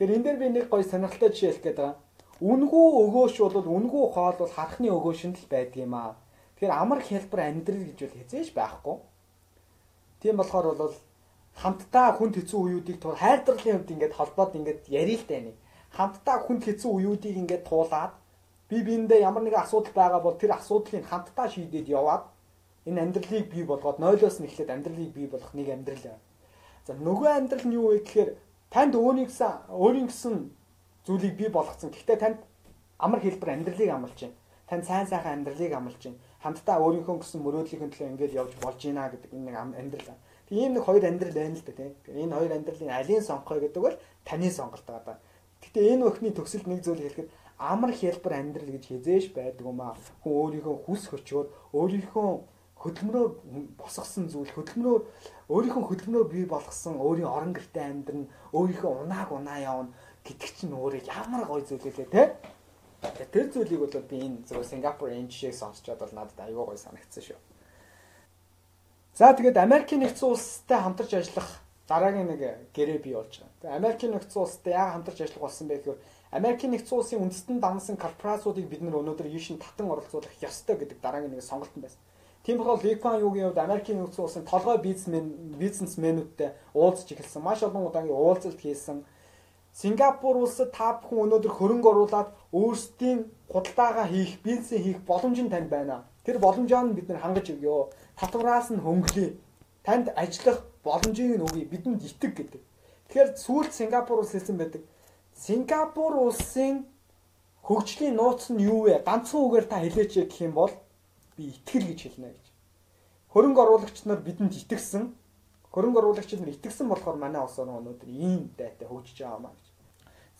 Speaker 3: Тэр энэ дээр би нэг гоё сонирхолтой жишээ хэлэх гээд байгаа. Үнгүй өгөөш бол үнгүй хоол бол харахны өгөөшөнд л байдаг юм аа. Тэгэхээр амар хэлбэр амьдрал гэж бол хязээж байхгүй. Тийм болохоор бол хамтдаа хүнд хэцүү үеүүдийг тур хайрдарлын хувьд ингээд холбоод ингээд ярил л тань хамтдаа хүнд хэцүү үеүүдийг ингээд туулаад би биендээ ямар нэгэн асуудал байгаа бол тэр асуудлыг хамтдаа шийдээд яваад энэ амьдралыг бий болгоод нойлоос нь эхлээд амьдралыг бий болгох нэг амьдрал За нөгөө амьдрал нь юу вэ гэхээр танд өөрийн гэсэн өөрийн гэсэн зүйлийг бий болгоцсон. Гэхдээ танд амар хэлбэр амьдралыг амлаж байна. Танд сайн сайхан амьдралыг амлаж байна. Хамтдаа өөрийнхөө гэсэн мөрөөдлийн төлөө ингээд явж болж байна гэдэг энэ нэг амьдрал. Тэг ийм нэг хоёр амьдрал байна л да тийм. Энэ хоёр амьдралын алийг сонгохой гэдэг бол таны сонголт байгаа. Гэтэ энэ өхний төгсөлд нэг зүйл хэлэхэд амар хэлбэр амьдрал гэж хизээш байдаг юм аа. Хүн өөрийнхөө хүс хөчөөр өөрийнхөө хөдөлмөрөөр босгосон зүйл хөдөлмөрөөр өөрийнхөө хөдөлмөрөөр бий болгосон өөрийн орон гэртээ амьдрын өөрийнхөө унааг унаа явна гэдэг чинь өөрөө ямар гоё зүйл лээ те. Тэр зүйлийг бол би энэ зөв Сингапур энэ жишээг сонсчод бол надад аюу гоё санагдсан шүү. За тэгээд Америкийн нэгдсэн улстай хамтарч ажиллах дараагийн нэг гэрээ бий болж байгаа. Тэгээд Америкийн нэгдсэн улстай яг хамтарч ажиллах болсон байх гэхээр Америкийн нэгдсэн улсын үндэстэн дансан корпорациудыг бид нар өнөөдөр ийш нь татан оролцуулах ёстой гэдэг дараагийн нэг сонголт байсан. Тийм болохоор Ли Куан Югийн хувьд Америкийн нэгдсэн улсын толгой бизнесмен бизнесмэнүүдтэй уулзч эхэлсэн. Маш олон удаагийн уулзалт хийсэн Сингапур улсад та бүхэн өнөөдөр хөрөнгө оруулаад өөрсдийн худалдаагаа хийх, бизнес хийх боломж нь танд байна. Тэр боломжоо нь бид нар хангаж өгөө. Татвараас нь хөнгөлөе. Танд ажиллах боломжийг нь өгье. Бидэнд итэг гэдэг. Тэгэхээр сүүлд Сингапур улс хэлсэн байдаг. Сингапур улсын хөгжлийн нууц нь юу вэ? Ганцхан үгээр та хэлээч гэх юм бол би итгэл гэж хэлнэ гэж. Хөрөнгө оруулагч нар бидэнд итгэсэн. Хөрөнгө оруулагчид нар итгэсэн болохоор манай улс өнөөдөр ийм дайтай хөгжиж байгаа маа.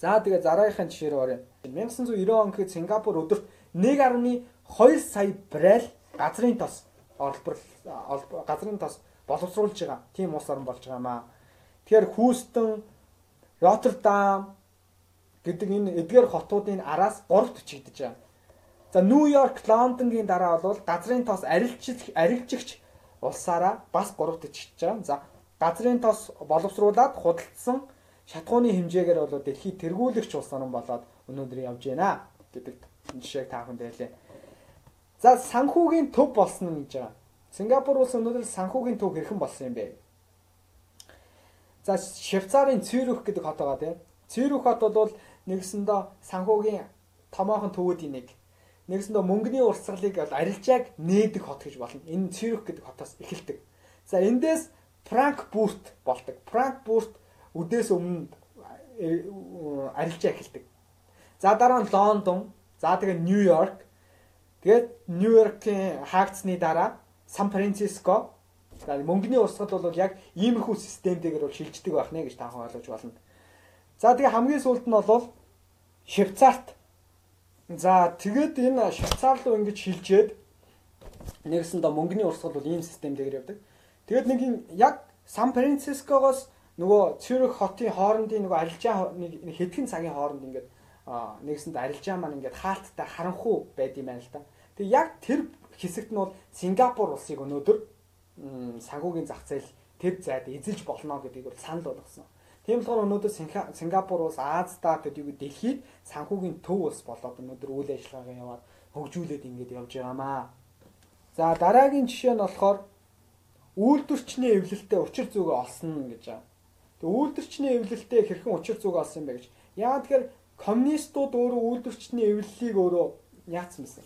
Speaker 3: За тэгээ зараагийнхын жишээ рүү оръё. 1990 он гэхэд Сингапур өдөрт 1.2 сая баррел газрын тос олбор газрын тос боловсруулж байгаа. Тийм улс орн болж байгаа маа. Тэгэхээр Хүүстэн, Роттердам гэдэг энэ эдгээр хотуудын араас 3-т чигдэж байгаа. За Нью-Йорк, Лондонгийн дараа бол газрын тос арилжигч арилжигч улсаараа бас 3-т чигдэж байгаа. За газрын тос боловсруулад худалдсан шатхууны хэмжээгээр бол дэлхийд тэргүүлэгч улс орн болоод өнөөдөр явж байна гэдэг жишээг та бүхэнд хэлээ. За санхүүгийн төв болсон гэж байгаа. Сингапур улс өнөөдөр санхүүгийн төв хэрхэн болсон юм бэ? За Швейцарын Цюрих гэдэг хот байгаа тийм. Цюрих хот бол нэгсэндээ санхүүгийн томоохон төвүүдийн нэг. Нэгсэндээ мөнгөний урсгалыг арилжааг нээдэг хот гэж болно. Энэ Цюрих гэдэг хотоос эхэлдэг. За эндээс Франкфурт болдог. Франкфурт үдээс өмнө э, арилжаа эхэлдэг. За дараа нь Лондон, за тэгээ Нью-Йорк. Тэгээд Нью-Йоркийн хаагдсны дараа Сан Франциско. Мөнгөний урсгал бол яг иймэрхүү системтэйгээр бол шилждэг байх нэ гэж таахан ойлгож болно. За тэгээ хамгийн сүүлд нь бол Швейцарт. За тэгээд энэ Швейцар руу ингэж шилжээд нэгсэндээ мөнгөний урсгал бол ийм системтэйгээр явдаг. Тэгээд нэг яг Сан Францискогоос нөгөө Цюрих хотын хоорондын нөгөө арилжаа нэг хэдхэн цагийн хооронд ингээд нэгсэнд арилжаа маань ингээд хаалттай харанхуу байд юм байна л да. Тэгээ яг тэр хэсэгт нь бол Сингапур улсыг өнөөдөр санхүүгийн зах зээл тэр зайд эзэлж болно гэдгийг бол санал болгосон. Тийм болохоор өнөөдөр Сингапур улс Аздаа төдийгүй дэлхийд санхүүгийн төв улс болоод өнөөдөр үйл ажиллагаагаа яваад хөгжүүлээд ингээд явж байгаамаа. За дараагийн жишээ нь болохоор үйлдвэрчний эвлэлтэд учир зүгөө олсон гэж байна. Тэгээ үйлдвэрчний эвлэлтэй хэрхэн учир зүг олсон юм бэ гэж. Яагаад тэгэхээр коммунистууд өөрөө үйлдвэрчний эвлэлийг өөрөө яатсан байсан.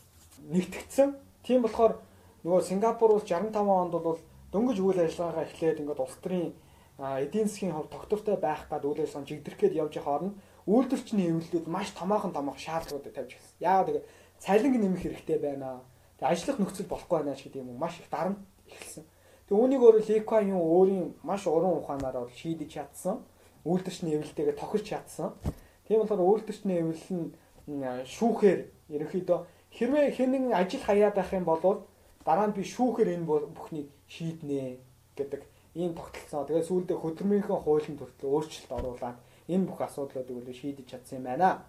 Speaker 3: Нэгтгэцэн. Тийм болохоор нөгөө Сингапур улс 65 онд бол дөнгөж үйл ажиллагаагаа эхлээд ингээд улс төрийн эдийн засгийн хувь тогтвортой байх гад үйл ажиллагаа жигдэрх гээд явж байгаа хооронд үйлдвэрчний эвлэлүүд маш томоохон томоохон шаардлагуудыг тавьж гисэн. Яагаад тэгээ цалинг нэмэх хэрэгтэй байна. Тэгээ ажиллах нөхцөл болохгүй байна ч гэдэг юм маш их дарамт эхэлсэн. Тэг үүнийг өөрөө Леква юм өөрийн маш уран ухаанаар шийдэж чадсан. Үйлдвэрчний эвлэлтэйгээ тохирч чадсан. Тийм болохоор үйлдвэрчний эвлэл нь шүүхээр ерөнхийдөө хэрвээ хэн нэгэн ажил хаяад байх юм бол дараа нь би шүүхээр энэ бүхнийг шийднэ гэдэг ийм тогтолцоо. Тэгээ сүүлдээ хөдөлмөрийнхөө хуулийн төртөл өөрчлөлт оруулаад энэ бүх асуудлуудыг үлээ шийдэж чадсан юм байна.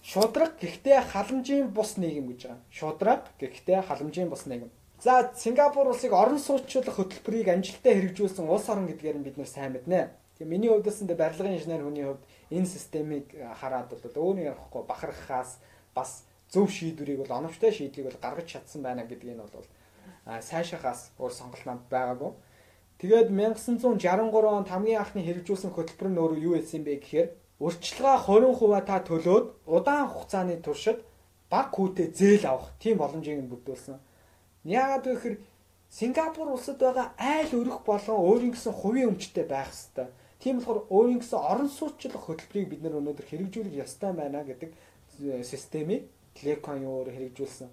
Speaker 3: Шудраг гэхдээ халамжийн бус нийгэм гэж байгаа. Шудраг гэхдээ халамжийн бус нийгэм. За Сингапур улсыг орон суучлах хөтөлбөрийг амжилттай хэрэгжүүлсэн улс орн гэдгээр нь бид нэр сайн мэднэ. Тэгээ миний хувьд энэ барилгын инженер хүний хувьд энэ системийг хараад бол өөрийн ярихгүй бахархахаас бас зөв шийдвэрийг бол оновчтой шийдлийг бол гаргаж чадсан байна гэдгийг нь бол сайшаахаас өөр сонголт намд байгаагүй. Тэгээд 1963 онд хамгийн анхны хэрэгжүүлсэн хөтөлбөр нь өөрөө юу байсан бэ гэхээр урьдчилгаа 20% та төлөөд удаан хугацааны туршид баг хүүтэй зээл авах тийм боломжийг нь бүрдүүлсэн. Яагаад гэхээр
Speaker 4: Сингапур улсад байгаа айл өрөх болон өөрийн гэсэн хувийн өмчтэй байх ёстой. Тийм болохоор өөрийн гэсэн орон сууцчлах хөтөлбөрийг бид нөр өнөөдөр хэрэгжүүлэх ёстой байна гэдэг системийг Лекон юу хэрэгжүүлсэн.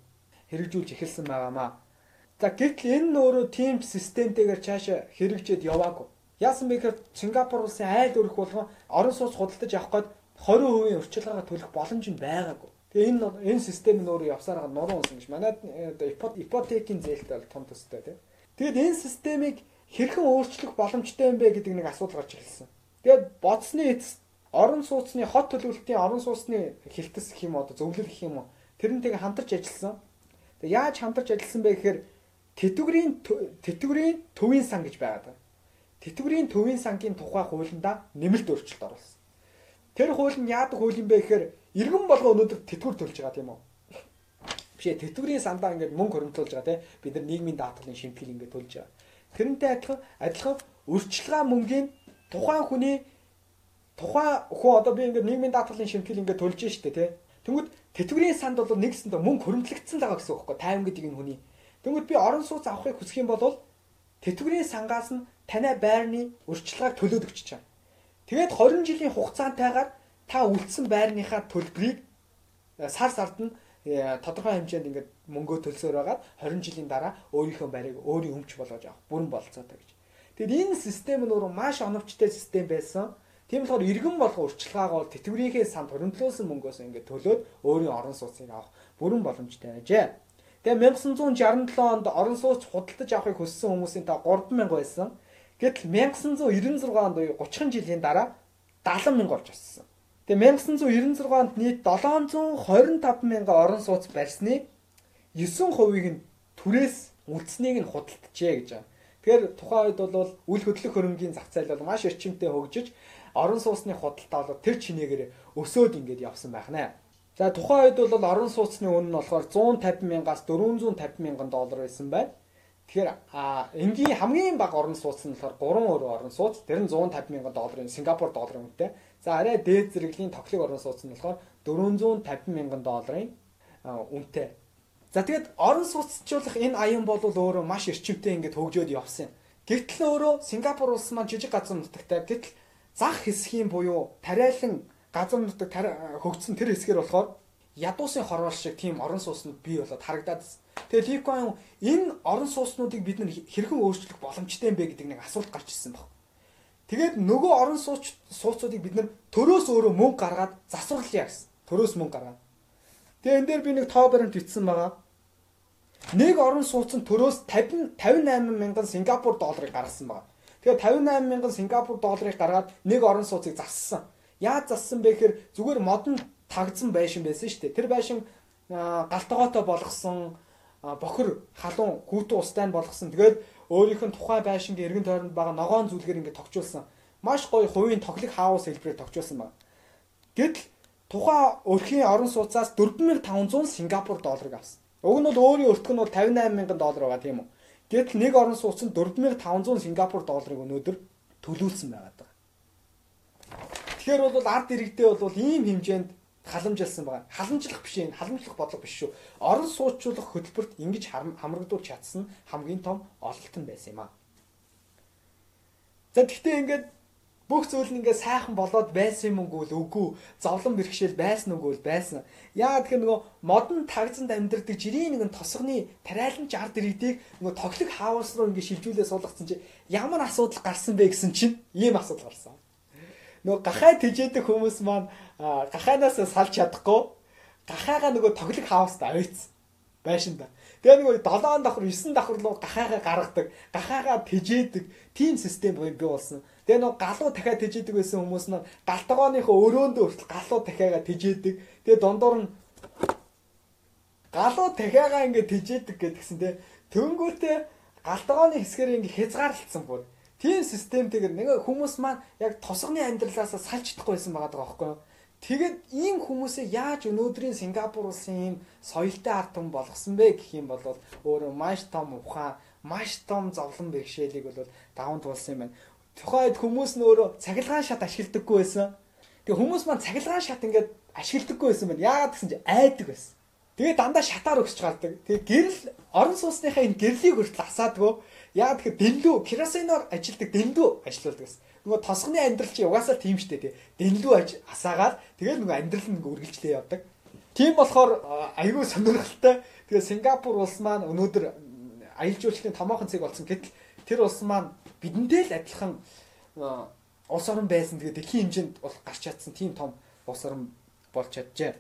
Speaker 4: Хэрэгжүүлж эхэлсэн байгаамаа. За гэтэл энэ нь өөрөө team системтэйгээр цаашаа хэрэгжээд яваагүй. Яасан бэ гэхээр Сингапур улсын айл өрөх болгон орон сууц худалдаж авах гээд 20% урьдчилгаагаа төлөх боломж нь байгаагүй. Тэгээ энэ энэ систем нь өөрөө явсараа нуруу унсан гэж. Манайд ипотекийн зээлтэй бол том төстэй тийм. Тэгэд энэ системийг хэрхэн өөрчлөх боломжтой юм бэ гэдэг нэг асуудал гарч ирсэн. Тэгээд бодсны эцэст орон сууцны хот төлөвлөлтийн орон сууцны хилтэс гэх юм уу зөвлөл гэх юм уу тэрнтэйг хамтарч ажилласан. Тэгээд яаж хамтарч ажилласан бэ гэхээр тэтгэврийн тэтгэврийн төвийн сан гэж байгаад байна. Тэтгэврийн төвийн сангийн тухай хуулиндаа нэмэлт өөрчлөлт оруулсан. Тэр хууль нь яадаг хууль юм бэ гэхээр иргэн болго өнөөдөр тэтгэвэр төлж байгаа тийм үү? Биш ээ тэтгэврийн сандаа ингээд мөнгө хөрөмтүүлж байгаа тийм бид нар нийгмийн даатгалын шимтгэл ингээд төлж байгаа. Тэрнтэй адилхан адилхан өрчлөгөө мөнгөний тухайн хүний тухайн хүн одоо би ингээд нийгмийн даатгалын шимтгэл ингээд төлж штэ тийм. Тэнгүүд тэтгэврийн санд бол нэгсэндээ мөнгө хөрөмтлөгдсөн байгаа гэсэн үг байхгүй 50 гэдэг энэ хүний. Тэнгүүд би орон сууц авахыг хүсэх юм бол тэтгэврийн сангаас нь танай байрны өрчлөгөөг төлөөд өгч чаа. Тэгээд 20 жилийн хугацаантайгаар та үлдсэн байрныхаа төлбөрийг э, сар сард нь э, тодорхой хэмжээнд ингээд мөнгөө төлсөөр байгаа 20 жилийн дараа өөрийнхөө байрыг өөрийн өмч болгож авах бүрэн болцоотой гэж. Тэгэд энэ систем нь өөрөө маш оновчтой систем байсан. Тийм болохоор иргэн болго урчлагаагаа бол тэтгэврийнхээ санд хөрөнгөлөөсөн мөнгөөс ингээд төлөөд өөрийн орон сууцыг авах бүрэн боломжтой ажээ. Тэгээ 1967 онд орон сууц худалдаж авахыг хүссэн хүмүүсийн та 3000 байсан. Гэтэл 1996 онд буюу 30 жилийн дараа 70 мянга болж өссөн. Тэгээ 1996 онд нийт 725 мянган орон сууц барьсны 9%-ийг нь түрээс үлдснийг нь худалджээ гэж байна. Тэгэхээр тухайн үед бол үл хөдлөх хөрөнгийн зах зээл бол маш эрчимтэй хөгжиж орон сууцны худалдаа бол тэр чинээгээр өсөөд ингээд явсан байх нэ. За тухайн үед бол орон сууцны үнэ нь болохоор 150 мянгаас 450 мянган доллар байсан байна. Тэгэхээр энгийн хамгийн бага орон сууц нь болохоор 3 өөр орон сууц. Тэр нь 150 мянган долларын Сингапур долларын үнэтэй. За арай дээд зэрэглэлийн тоглог орон сууц нь болохоор 450 мянган долларын үнэтэй. За тэгээд орон сууцчлуулах энэ аян бол өөрөө маш эрчимтэй ингээд хөгжөөд явсан. Гэвтэл өөрөө Сингапур улс маань жижиг газар нутагтай. Гэтэл зах хэсгийн буюу тариалан газар нутаг хөгжсөн тэр хэсгээр болохоор ядуусын хорвол шиг тийм орон сууцнууд бий болоод харагдаад Тэгээ Ликоин энэ орон сууцнуудыг бид нар хэрхэн өөрчлөх боломжтой юм бэ гэдэг нэг асуулт гарч ирсэн баг. Тэгээд нөгөө орон сууц сууцуудыг бид нар төрөөс өөрөө мөнгө гаргаад засварлая гэсэн. Төрөөс мөнгө гаргаад. Тэгээ энэ дээр би нэг тоо баримт бичсэн байгаа. Нэг орон сууц нь төрөөс 50 58 мянган Сингапур долларыг гаргасан байгаа. Тэгээ 58 мянган Сингапур долларыг гаргаад нэг орон сууцыг зассан. Яаж зассан бэ гэхээр зүгээр модон тагцсан байшин байсан шүү дээ. Тэр байшин галтгоотой болгосон бохор халуун хүүтэн устай нь болгосон. Тэгээд өөрийнх нь тухайн байшингийн эргэн тойронд байгаа ногоон зүйлгээр ингээд тогтжуулсан. Маш гоё хувийн тоглох хаус хэлбэрээр тогтжуулсан байна. Гэтэл тухайн өрхийн орон сууцаас 4500 Сингапур долларыг авсан. Уг нь бол өөрийн өртгө нь бол 58 мянган доллар байгаа тийм үү. Гэтэл нэг орон сууц нь 4500 Сингапур долларыг өнөөдөр төлүүлсэн байгаа даа. Тэгэхээр бол ард иргэдээ бол ийм хэмжээнд халамжилсан байгаа. Халамжлах биш юм, халамжлах бодлого биш шүү. Орон сууцчлах хөтөлбөрт ингэж хамрагдуулж чадсан хамгийн том ололт нь байсан юм аа. За тэгтээ ингээд бүх зүйл нь ингээд сайхан болоод байсан юм уу үгүй зовлон бэрхшээл байсан үгүй байсан. Яа тэгэхээр нөгөө модон тагзанд амьдардаг жирийн нэгэн тосгоны тариалан жар дэрэгдийг нөгөө тоглох хаус руу ингээд шилжүүлээ суулгацсан чи ямар асуудал гарсан бэ гэсэн чинь ийм асуудал гарсан. Нөгөө гахай тэжээдэг хүмүүс маань гахаанаас салж чадахгүй гахаага нөгөө тоглог хауст авээц байшинда. Тэгээ нөгөө 7 давхар 9 давхар руу гахаага гаргадаг, гахаага тэжээдэг тийм систем бий болсон. Тэгээ нөгөө галуу дахиад тэжээдэг байсан хүмүүс нь галтгооныхоо өрөөндөө хүртэл галуу дахиагаа тэжээдэг. Тэгээ дундуур нь галуу дахиагаа ингээд тэжээдэг гэдгсэн те. Төнгөөтэй галтгооны хэсгээр ингээд хязгаарлалцсан бүр. Тийм системтэйгээр нэг хүмүүс маань яг тосгоны амьдралаас салж чадахгүй байсан байгаа байхгүй юу? Тэгэд ийм хүмүүсээ яаж өнөөдрийн Сингапур улсын ийм соёлтой ард түмэн болгосон бэ гэх юм бол өөрөө маш том ухаан, маш том зовлон бэрхшээлийг бол даван туулсан юм байна. Тухайд хүмүүс нь өөрөө цахилгаан шат ашигладаггүй байсан. Тэгээ хүмүүс маань цахилгаан шат ингээд ашигладаггүй байсан байна. Яагаад гэсэн чинь айдаг байсан. Тэгээ дандаа шатаар өгсөж гардаг. Тэгээ гэрэл орон сууцныхаа энэ гэрлийг хүртэл асаадгүй. Яа тэгэхээр дэлдүү керосиноор ажилдаг дэлдүү ажилуулдаг гэсэн. Нөгөө тосгоны амьдрал чи угаасаа тийм штэ тий. Дэлдүү асаагаад тэгээд нөгөө амьдрал нь үргэлжлээ явдаг. Тийм болохоор аюул сонирхолтой. Тэгээ Сингапур улс маань өнөөдөр аялал жуулчлалын томоохон цэг болсон. Гэтэл тэр улс маань бидэнтэй л адилхан улс орн байсан. Тэгээ дэлхийн хэмжээнд бол гарч чадсан тийм том улс орн болж чаджээ.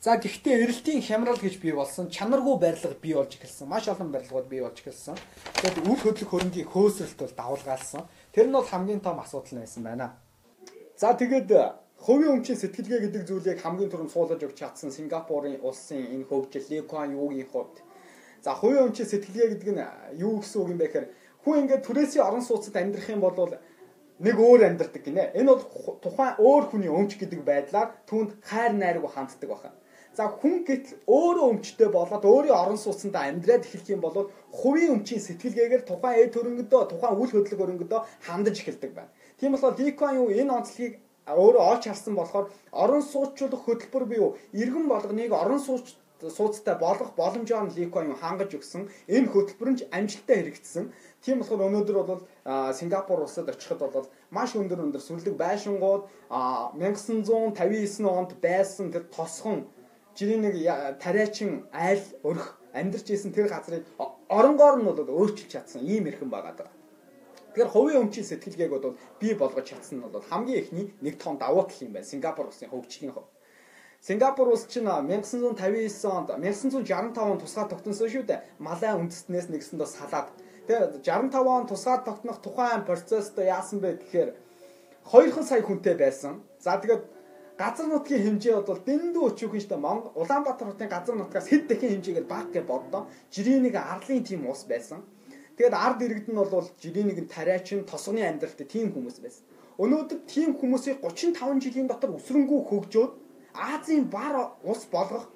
Speaker 4: За гэхдээ эрэлтийн хямрал гэж бий болсон чанаргүй барилга бий болж эхэлсэн. Маш олон барилгууд бий болж эхэлсэн. Тэгээд үл хөдлөх хөрөнгийн хөөсрөлт бол давулгаалсан. Тэр нь бол хамгийн том асуудал байсан байна. За тэгээд хувийн өмчийн сэтгэлгээ гэдэг зүйлийг хамгийн түрүүнд суулгаж өгч чадсан Сингапурын улсын энэ хөгжил Ли Куан Юугийн хувьд. За хувийн өмчийн сэтгэлгээ гэдэг нь юу гэсэн үг юм бэ гэхээр хүн ингээд түрээсийн орон сууцад амьдрах юм бол нэг өөр амьдардаг гинэ. Энэ бол тухайн өөр хүний өмч гэдэг байдлаар түүнд хайр найраг ханддаг байна. За хүн гэтэл өөрөө өмчтэй болоод өөрийн орон сууцндаа амьдраад эхлэх юм бол хувийн өмчийн сэтгэлгээгээр тухайн эд хөрөнгөдөө тухайн үл хөдлөх хөрөнгөдөө хандаж эхэлдэг байна. Тийм болохоор Ликон юу энэ онцлогийг өөрөө олж харсан болохоор орон сууцчлах хөтөлбөр буюу иргэн болгоныг орон сууц сууцтай болгох боломжоор нь Ликон юу хангаж өгсөн. Энэ хөтөлбөр нь амжилттай хэрэгжсэн. Тийм болохоор өнөөдөр бол Сингапур улсад очиход бол маш өндөр өндөр сүлэг байшингууд 1959 онд байсан тэр тосхон жирийн нэг тариачин айл өрх амьдарч исэн тэр газрыг оронгоор нь бол өөрчилж чадсан ийм эрхэм байгаа даа. Тэгэхээр хувийн өмчийн сэтгэлгээг бол бий болгож чадсан нь бол хамгийн ихний нэг том давуу тал юм байна. Сингапур улсын хөгжлийн хувь. Сингапур улс чинь 1959 онд 1965 онд тусгай тогтносон шүү дээ. Малай үндэстнээс нэгсэнд бас салаад. Тэгээ 65 он тусгай тогтнох тухайн процессд яасан бэ гэхээр 2 сая хүнтэй байсан. За тэгээд газар нутгийн хэмжээ бол дэндүү өчүүхэн штэ Монгол Улаанбаатар хотын газар нутгаас хэд дахин хэмжээгээр бага гэж боддоо. Жирийн нэг арлын тим ус байсан. Тэгээд ард иргэд нь бол жирийн нэг тариачин тосгоны амьдралтай тим хүмүүс байсан. Өнөөдөр тим хүмүүсийг 35 жилийн дотор өсрөнгүү хөгжөөд Азийн бар ус болгох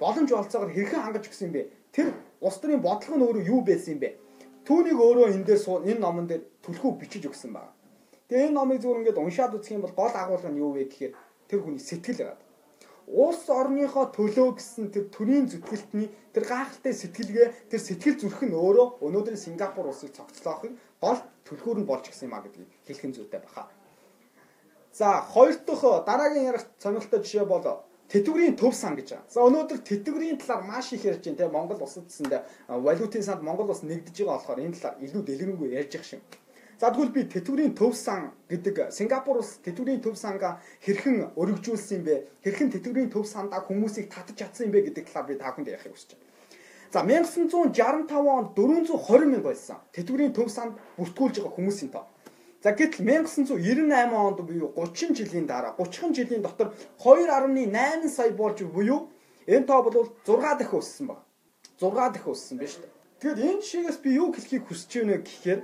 Speaker 4: боломж олцоогоор хэрхэн хангаж өгсөн бэ? Тэр улс төрийн бодлого нь өөрөө юу байсан юм бэ? Түүнийг өөрөө энэ дээр энэ номон дээр түлхүү бичиж өгсөн байна. Тэгээ энэ номыг зүгээр ингээд уншаад үзэх юм бол гол агуулга нь юу вэ гэхээр тэр хүний сэтгэл байгаа. Улс орныхоо төлөө гэсэн тэр төрийн зүтгэлтний тэр гайхалтай сэтгэлгээ тэр сэтгэл зүрх нь өөрөө өнөөдрийн Сингапур улсыг цогцлоохын гол төлхөөр нь болж гисэн юм а гэдгийг хэлхэн зүйтэй баха. За хоёр дахь дараагийн ярих сонирхолтой жишээ бол тэтгэврийн төв сан гэж байна. За өнөөдөр тэтгэврийн талаар маш их ярьж байна те Монгол улсад гэсэндээ валютын санд Монгол улс нэгдэж байгаа болохоор энэ талаар илүү дэлгэрэнгүй ярьж явах шиг. За тэгвэл би тэтгэврийн төв сан гэдэг Сингапур улс тэтгэврийн төв сангаа хэрхэн өргөжүүлсэн юм бэ? Хэрхэн тэтгэврийн төв сандаа хүмүүсийг татаж чадсан юм бэ гэдэг талаар би та бүхэнд ярихыг хүсэж байна. За 1965 онд 420 мянга байсан. Тэтгэврийн төв санд бүртгүүлж байгаа хүмүүсийн тоо. За гэтэл 1998 онд буюу 30 жилийн дараа 30 жилийн дотор 2.8 сая болж буюу энэ тоо бол 6 дахин өссөн баг. 6 дахин өссөн биз дээ. Тэгэд энэ жишээс би юу хэлхийг хүсэж байна гэхээр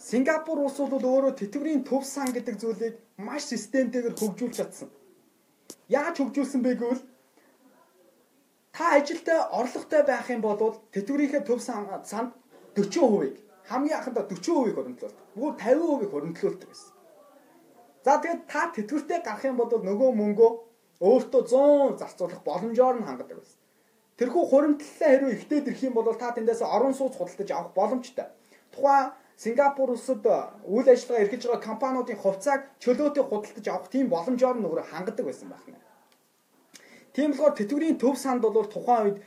Speaker 4: Сингапур улс бол өөрөө тэтгэврийн төв сан гэдэг зүйлийг маш системтэйгээр хөгжүүлж чадсан. Яаж хөгжүүлсэн бэ гэвэл та ажилдаа орлоготой байх юм бол тэтгэврийнхээ төв санд 40%-ийг хамгийн анхандаа 40%-ийг хөрөнгөлүүлдэг. Бүр 50%-ийг хөрөнгөлүүлдэг гэсэн. За тэгээд та тэтгэвртэй гарах юм бол нөгөө мөнгөө өөртөө 100 зарцуулах боломжоор нь хангадаг байсан. Тэрхүү хуримтлалаа хэрвээ ихтэй ирэх юм бол та тэндээс орон сууц худалдаж авах боломжтой. Тухайн Сингапур улсад үйл ажиллагаа эрхэлж байгаа компаниудын хувьцааг чөлөөтэй худалдаж авах тийм боломжоор нөгөө хангадаг байсан байна. Тийм болохоор тэтгэврийн төв санд бол тухайн үед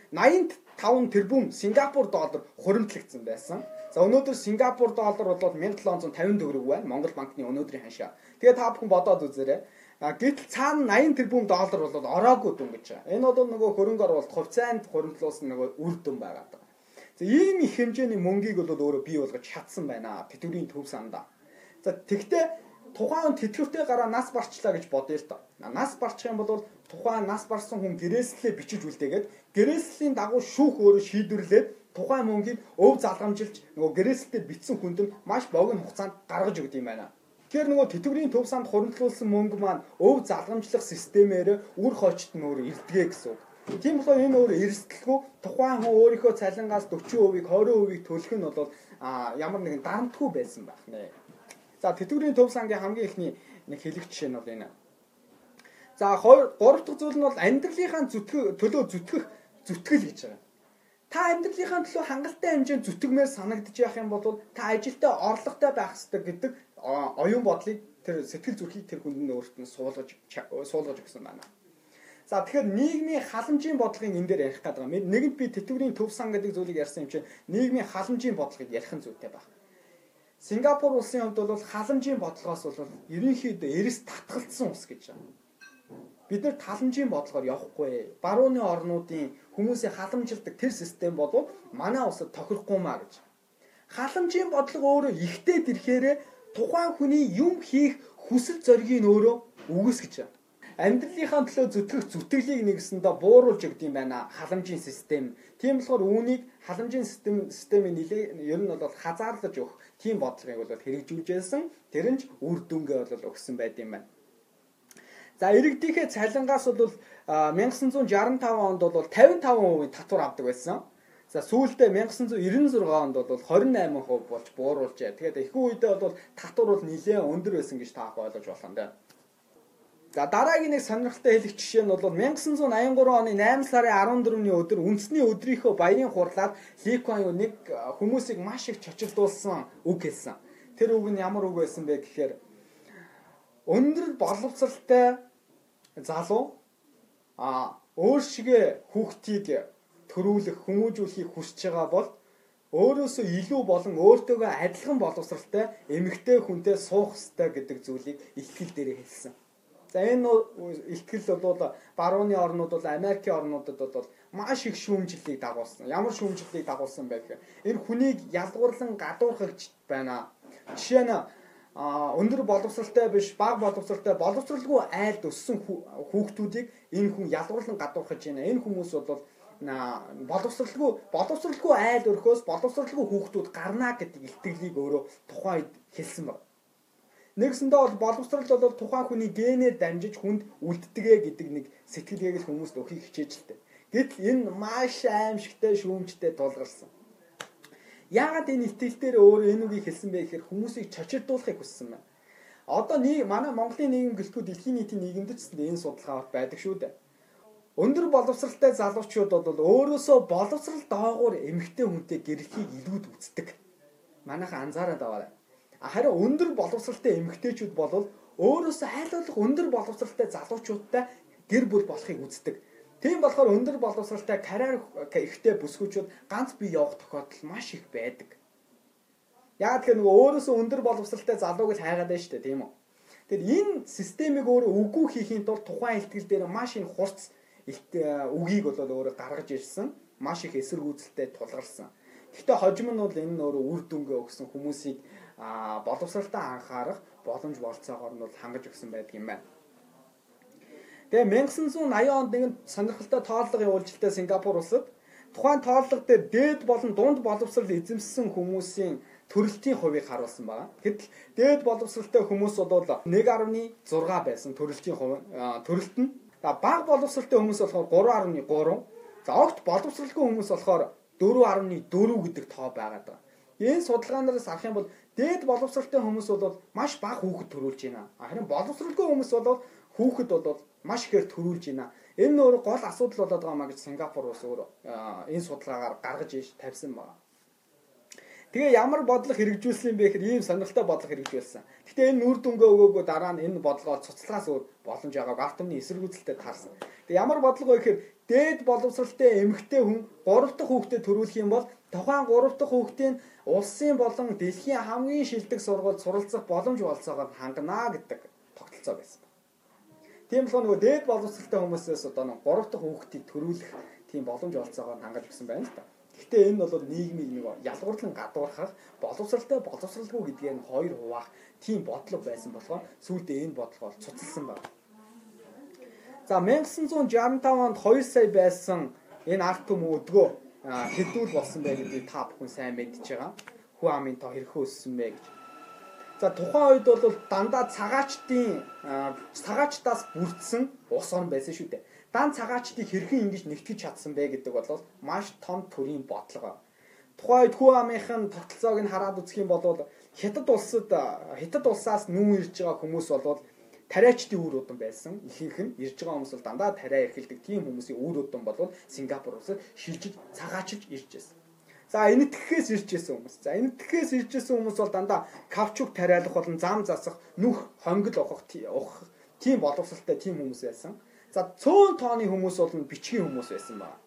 Speaker 4: 85 тэрбум Сингапур доллар хуримтлагдсан байсан. За өнөөдөр Сингапур доллар бол 1750 төгрөг байна. Монгол банкны өнөөдрийн ханшаа. Тэгээ та бүхэн бодоод үзээрэй. Гэтэл цаана 80 тэрбум доллар бол ороогүй дүн гэж байна. Энэ бол нөгөө хөрөнгө оруулалт хувьцаанд хуримтлуулсан нөгөө үр дүн байгаа даа. За ийм их хэмжээний мөнгийг бол өөрөө бий болгож чадсан байна. Тэтгэврийн төв сандаа. За тэгтээ тухайн тэтгэвртэй гараа нас барчлаа гэж бодъё л доо. Нас барчих юм бол тухайн нас барсан хүн гэрээслэлээ бичиж үлдээгээд гэрээслийн дагуу шүүх өөрөө шийдвэрлээд тухайн мөнгийг өв залгамжилж нөгөө гэрээсэлтэд бичсэн хүнд нь маш богино хугацаанд гаргаж өгд юм байна. Тэгэхээр нөгөө тэтгэврийн төв санд хуримтлуулсан мөнгө маань өв залгамжлах системээр үр хойчт нь өөр илдэгэ гэсэн үг. Тийм болохоор энэ өөр эрсдэлгүй тухайн хүн өөрийнхөө цалингаас 40%-ийг 20%-ийг төлөх нь бол ямар нэгэн дарамтгүй байсан байх нэ. За тэтгэврийн төв сангийн хамгийн ихний нэг хэлэх жишээ нь бол энэ. За хоёр гурав дахь зүйл нь бол амьдралынхаа зүтгэх төлөө зүтгэх зүтгэл гэж байгаа. Та амьдралынхаа төлөө хангалттай хэмжээнд зүтгэмээр санагдаж явах юм бол та ажилдаа орлоготой байх хэрэгтэй гэдэг оюун бодлыг тэр сэтгэл зүрхийг тэр хүнд нь өөрт нь суулгаж суулгаж өгсөн байна. За тэгэхээр нийгмийн халамжийн бодлогын энэ дээр ярих гэдэг юм. Нэгэнт би тэтгэврийн төв сан гэдэг зүйлийг ярьсан юм чинь нийгмийн халамжийн бодлогыг ярих нь зүйтэй байна. Сингапур улсын хувьд бол халамжийн бодлогоос бол ерөнхийдөө эрэс татгалцсан ус гэж байна бид нар таламжийн бодлогоор явахгүй. Барууны орнуудын хүмүүсийн халамжилдаг тэр систем бол манай улсад тохирохгүй маа гэж. Халамжийн бодлого өөрөө ихтэй тэрхээрээ тухайн хүний юм хийх хүсэл зоригийг өөрөө үгүйсгэж байна. Амьдралынхаа төлөө зүтгэх зүтгэлийг нэгсэндээ бууруулж өгд юм байна халамжийн систем. Тийм болохоор үүнийг халамжийн систем системийн нэлээ ер нь бол хазаарлаж өгөх тийм бодлогыг бол хэрэгжүүлж байсан. Тэр нь ч үр дүнгээ бол өгсөн байд юм байна. За иргэдийнхээ цалингаас бол 1965 онд бол 55% татвар авдаг байсан. За сүүлдээ 1996 онд бол 28% болж бууруулжээ. Тэгээд ихэнх үедээ бол татвар бол нэлээд өндөр байсан гэж таах ойлгож болох юм даа. За дараагийн нэг сонирхолтой хэлэх жишээ нь бол 1983 оны 8 сарын 14-ний өдөр үндэсний өдрийнхөө баярын хурлаар Ли Куан Ю нэг хүмүүсийг маш их чочирдуулсан үг хэлсэн. Тэр үг нь ямар үг байсан бэ гэхээр өндөр боловсралтай залуу а өөр шигэ хүүхдийг төрүүлэх хүмүүжүүлэхийг хүсэж байгаа бол өөрөөсөө илүү болон өөртөөгөө адилхан боловсралтай эмэгтэй хүнтэй суух ёстой гэдэг зүйлийг ихтгэл дээр хэлсэн. За энэ ихтгэл бол барууны орнууд бол Америкийн орнуудад бол маш их шүүмжлэлийг дагуулсан. Ямар шүүмжлэлийг дагуулсан бэ гэхээр энэ хүнийг ялгуурлан гадуурхагч байна. Жишээ нь өндөр боловсралтай биш бага боловсралтай боловсралгүй айлд өссөн хүүхдүүдийг энэ хүн ялгуурлан гадуурхаж байна. Энэ хүмүүс бол боловсралгүй боловсралгүй айл өрхөөс боловсралгүй хүүхдүүд гарна гэдэг илтгэлийг өөрөө тухайн үед хэлсэн байна. Нэгсэндээ бол боловсрал бол тухайн хүний генээр дамжиж хүнд үлддэгэ гэдэг нэг сэтгэлгээг л хүмүүст өгөхийг хичээж л дээ. Гэтэл энэ маш аимшигтай шүүмжтэй тулгарсан. Яагаад энэ итгэлээр өөрөө энэ үгийг хэлсэн бэ гэхээр хүмүүсийг чочирдуулахыг хүссэн байна. Одоо нэг манай Монголын нийгэм гэлтгүй дэлхийн нийтийн нийгэмд ч энэ судалгаа байдаг шүү дээ. Өндөр боловсралтай залуучууд бол өөрөөсөө боловсрал доогуур эмэгтэй хүнтэй гэрлэхийг илүүд үздэг. Манайхан анзаараад аваарай. Харин өндөр боловсралтай эмэгтэйчүүд бол өөрөөсөө хайлуулах өндөр боловсралтай залуучуудтай гэр бүл болохыг үздэг. Тийм болохоор өндөр боловсралтай карьер ихтэй бүсгүүчүүд ганц бие явах тохиолдол маш их байдаг. Яг тэгэхээр нөгөө өөрөөсөө өндөр боловсралтай залууг л хайгаад байна шүү дээ, тийм үү? Тэгэхээр энэ системийг өөрөө үгүй хийхийн тулд тухайн ихтгэл дээр маш их хурц үгийг бол өөрөө гаргаж ирсэн, маш их эсэргүүцэлтэй тулгарсан. Гэхдээ хожим нь бол энэ нь өөрөө үр дүнгээ өгсөн хүмүүсийг боловсралтай анхаарах боломж болцоогоор нь бол хангаж өгсөн байдаг юм байна. Тэгээ 1980 онд нэгэн сонирхолтой тооллого явуулж илтээ Сингапур улсад тухайн тооллого дээр дээд болон дунд боловсрал эзэмссэн хүмүүсийн төрөлтийн хувийг харуулсан байна. Гэтэл дээд боловсралтай хүмүүс бол 1.6 байсан төрөлтийн хувь төрөлт нь. Бага боловсралтай хүмүүс болохоор 3.3. За огт боловсралгүй хүмүүс болохоор 4.4 гэдэг тоо байгаад байгаа. Энэ судалгаанаас авах юм бол дээд боловсралтай хүмүүс бол маш бага хүүхэд төрүүлж байна. Харин боловсралгүй хүмүүс бол хүүхэд бол маш ихээр төрүүлж байна. Энэ нь өөр гол асуудал болоод байгаа маа гэж Сингапур улс өөр энэ судалгаагаар гаргаж иж тавьсан байна. Тэгээ ямар бодлого хэрэгжүүлсэн бэ гэхээр ийм сонирхолтой бодлого хэрэгжүүлсэн. Гэтэ энэ нүр дүнгээ өгөөгөө дараа нь энэ бодлогоо цуцлагаас өөр боломж байгааг автомны эсэргүүцэлтэй таарсан. Тэгээ ямар бодлого вэ гэхээр дээд боловсралтай эмэгтэй хүн 3 дахь хүүхдэд төрүүлэх юм бол тухайн 3 дахь хүүхдийн улсын болон дэлхийн хамгийн шилдэг сургуульд суралцах боломж болцоогоор хангана гэдэг тогтолцоо байсан. Тийм болохоор нөгөө дээд боловсралтай хүмүүсээс одоо нэг 3 дахь хүүхдийг төрүүлэх тийм боломж олцоогоор хангаж өгсөн байна л та. Гэхдээ энэ бол нийгмийг нэг ялгуурлан гадуурхах боловсралтай боловсралгүй гэдгийг нь хоёр хуваах тийм бодлого байсан болохоор сүүлдээ энэ бодлого бол цуцлсан байна. За 1965 онд 2 сая байсан энэ арт түм өдгөө хэдүүл болсон бай гэдгийг та бүхэн сайн мэдж байгаа. Хүү амын тоо хэрхэн өссөн бэ гэж За тухайн үед бол дандаа цагаачдын цагаачдаас бүрдсэн ус орн байсан шүү дээ. Дан цагаачдыг хэрхэн ингэж нэгтгэж чадсан бэ гэдэг бол маш том төрлийн бодлого. Тухайн үед хүү амынхын тогтолцоог нь хараад үзэх юм бол хятад улсад хятад улсаас нүүн ирж байгаа хүмүүс бол
Speaker 3: тариачдын үр удам байсан. Ихэнх нь ирж байгаа хүмүүс бол дандаа тариа эрхэлдэг тийм хүмүүсийн үр удам бол Сингапур улсад шилжиж цагаачилж ирж байсан. За энэтхэхээс ирж исэн хүмүүс. За энэтхэхээс ирж исэн хүмүүс бол дандаа кавчуг тариалах болон зам засах, нүх хонгил ухах ухах тийм боловсралтай тийм хүмүүс байсан. За цөөн тооны хүмүүс бол бичгийн хүмүүс байсан байна.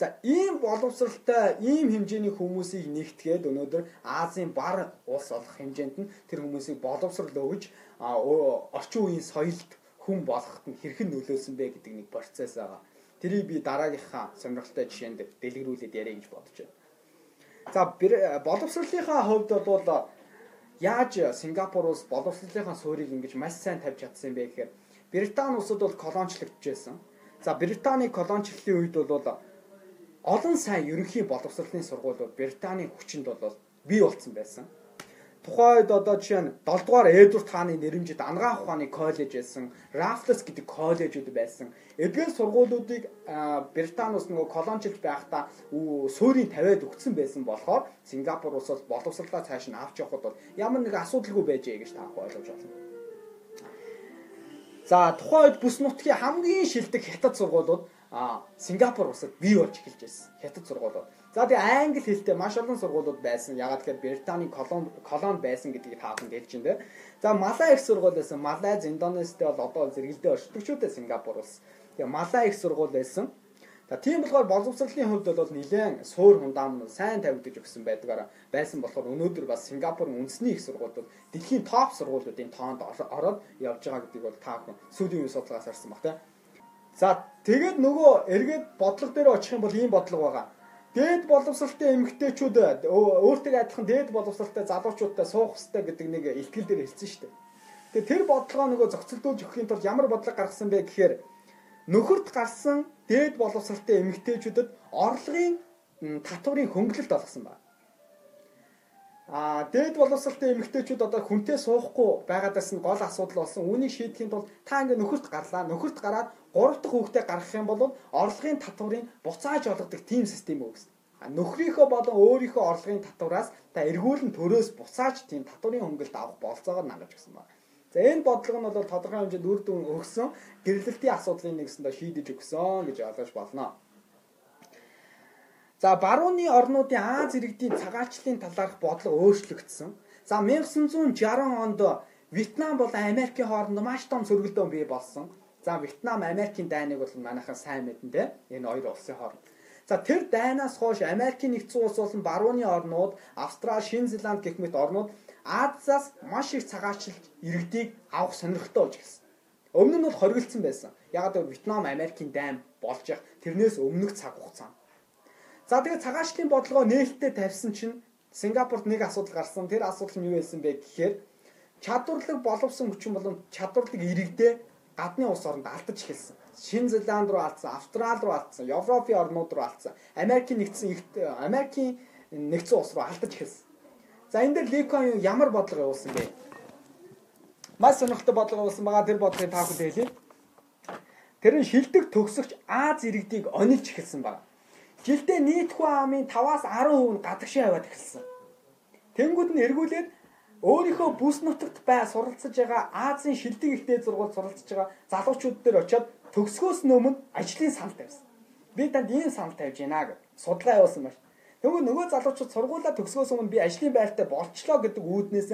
Speaker 3: За ийм боловсралтай ийм хэмжээний хүмүүсийг нэгтгээд өнөөдөр Азийн бар улс болох хэмжээнд нь тэр хүмүүсийг боловсрал өгж орчин үеийн соёлд хүн болоход нь хэрхэн нөлөөлсөн бэ гэдэг нэг процесс байгаа. Тэрийг би дараагийнхаа сонирхолтой жишээнд дэлгэрүүлээд яриа гэж бодож байна. За боловсролынхаа хувьд бол яаж Сингапур улс боловсролынхаа суурийг ингэж маш сайн тавьж чадсан бэ гэхээр Британи улсад бол колоничлогдчихсэн. За Британы колоничлолын үед бол олон сайн ерөнхий боловсролын сургуулиуд Британий хүчинд бол бий болсон байсан. Тухайд одоо жишээ нь 7 дугаар Эдвард хааны нэрэмжит ангаах ухааны коллеж байсан, Raffles гэдэг коллежууд байсан. Эдгээр сургуулиудыг Британи улс нөгөө колоничлж байхдаа суурийн тавиад өгсөн байсан болохоор Сингапур улс бол боловсрлаа цааш нь авч явахд бол ямар нэг асуудалгүй байжээ гэж таах ойлгож байна. За тухайн үед бүс нутгийн хамгийн шилдэг хятад сургуулиуд Сингапур улсад бий болж эхэлж байсан. Хятад сургуулиуд. За тэгээ англи хэлтэй маш олон сургуулиуд байсан. Ягаад гэхээр Британий колон колон байсан гэдгийг таахан гэлж байна. За Малай их сургууль байсан. Малай, Индонезитэй бол одоо зэрэгэлдээ оршдогчтой Сингапур улс. Тэгээ Малай их сургууль байсан. За тийм болохоор боловсролын хувьд бол нэлээд суур хундаам сайн тавигдаж өгсөн байдгаар байсан болохоор өнөөдөр бас Сингапурын үндэсний их сургуулиуд дэлхийн топ сургуулиудын тоонд ороод явж байгаа гэдгийг бол та бүхэн сүүлийн үе судалгаас харсан баг тийм. За тэгээд нөгөө эргээд бодлого дээр очих юм бол ийм бодлого байгаа. Дээд боловсралтай эмэгтэйчүүд өөртөө адилхан дээд боловсралтай залуучуудтай суух хэрэгтэй гэдэг нэг ихтгэл дээр хэлсэн шүү дээ. Тэгээд тэр бодлогоо нөгөө зохицолдуулж өгөхийн тулд ямар бодлого гаргасан бэ гэхээр нөхөрт гарсан дээд боловсралтай эмэгтэйчүүдэд орлогын татврын хөнгөлөлт олгосон байна. А дээд боловсралтай эмэгтэйчүүд одоо хүнтэй суухгүй байгаадаас нь гол асуудал болсон. Үүнийг шийдэхийн тулд та ингээ нөхөрт гарлаа. Нөхөрт гараад 3 дахь хүүхдээ гаргах юм бол орлогын татврын буцааж олгодог тийм систем өгсөн. А нөхрийнхөө болон өөрийнхөө орлогын татвараас та эргүүлэн төрөөс буцааж тийм татврын хөнгөлт авах болцоогоор нагаж өгсөн байна. За энэ бодлого нь бол тодорхой хэмжээнд үр дүн өгсөн гэрлэлтийн асуудлыг нэгсэндээ шийдэж өгсөн гэж ойлгож болно. За барууны орнуудын Аз иргэдийн цагаачлалын талаарх бодлого өөрчлөгдсөн. За 1960 онд Вьетнам болон Америкийн хооронд маш том сөргөлдөөн бий болсон. За Вьетнам Америкийн дайныг бол манайхан сайн мэднэ те. Энэ хоёр улсын хооронд. За тэр дайнаас хойш Америкийн нэгдсэн улс болон барууны орнууд, Австрали, Шинэ Зеланд гэх мэт орнууд Азаас маш их цагаачлалт иргэдийг авах сонирхолтой болж гисэн. Өмнө нь бол хоригдсан байсан. Яг л Вьетнам Америкийн дайн болж явах тэрнээс өмнөх цаг хугацаа. За тэгээд цагаачлалын бодлогоо нээлттэй тавьсан чинь Сингапурт нэг асуудал гарсан. Тэр асуудал нь юу байсан бэ гэхээр чадварлаг боловсон хүчин болон чадварлаг иргэдээ гадны улс оронд алдаж эхэлсэн. Шинэ Зеланд руу алдсан, Австрали руу алдсан, Европын орнууд руу алдсан, Америкийн нэгдсэн Америкийн нэгдсэн улс руу алдаж эхэлсэн. За энэ дээр Ликон ямар бодлого явуулсан бэ? Маш сонирхолтой бодлого явуулсан байгаа. Тэр бодлогыг та бүхэнд хэлье. Тэр нь шилдэг төгсөгч Аз иргэдийг онилж эхэлсэн байна. Жилдээ нийт хүн амын 5-аас 10% нь гадагшаа яваад эхэлсэн. Тэнгүүд нь эргүүлээд өөрийнхөө бүс нутагт бай суралцж байгаа Азийн шилдэг ихтэй зургуул суралцж байгаа залуучууд дээр очиод төгсгөөс өмнө ажлын сан тавьсан. Би танд ийм сан тавьж байна гэж судалгаа явуулсан байна. Тэгвэл нөгөө залуучууд сургуулаа төгсгөөс өмнө би ажлын байртай болчлоо гэдэг үүднээс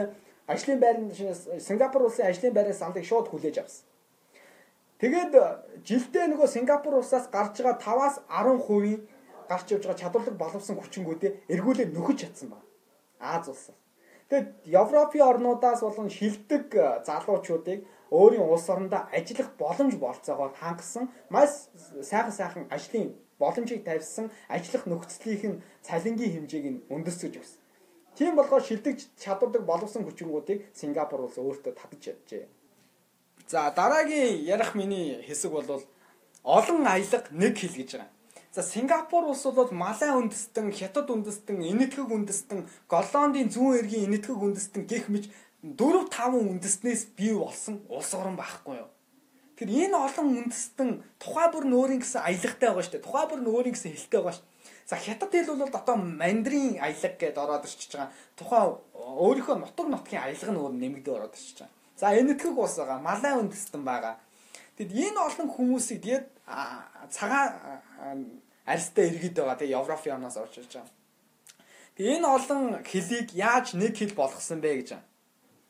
Speaker 3: ажлын байрны Сингапур улсын ажлын байрны сандыг шууд хүлээж авсан. Тэгээд жилдээ нөгөө Сингапур улсаас гарч байгаа 5-аас 10% гарч явж байгаа чадварлаг боловсон хүчингүүдээ эргүүлээд нөхөж чадсан байна. Аз улс. Тэгэд Европын орнуудаас болон шилдэг э, залуучуудыг өөрийн улс орондоо ажиллах боломж болцоогоор хангасан маш сайхан сайхан ажлын боломжийг тавьсан ажиллах нөхцөлийнх нь цалингийн хэмжээг нь өндөсгөж өгсөн. Тийм болохоор шилдэг чадвардаг боловсон хүчингүүдийг Сингапур улс өөртөө татаж чаджээ. За дараагийн ярих миний хэсэг бол олон аялга нэг хил гэж байгаа. За Сингапур улс бол Малай үндэстэн, Хятад үндэстэн, Энэтхэг үндэстэн, Голландын зүүн эргийн Энэтхэг үндэстэн гэх мэт 4 5 үндэстнээс бий болсон улс орн байхгүй юу? Тэр энэ олон үндэстэн тухай бүр нөөрийн гэсэн аялагтай байгаа шүү дээ. Тухай бүр нөөрийн гэсэн хэлтэй байгаа шүү. За Хятад хэл бол одоо мандрин аялаг гэдээ ороод ирчихэж байгаа. Тухай өөрийнхөө нутаг нутгийн аялга өөр нэмэгдээ ороод ирчихэж байгаа. За энэтхэг ус байгаа, малай үндэстэн байгаа. Тэгэд энэ олон хүмүүсийг тэгээд цагаан арьстай иргэд байгаа. Тэгээ Европын яамнаас орж ирж байгаа. Тэгээ энэ олон хэлийг яаж нэг хэл болгосон бэ гэж байна.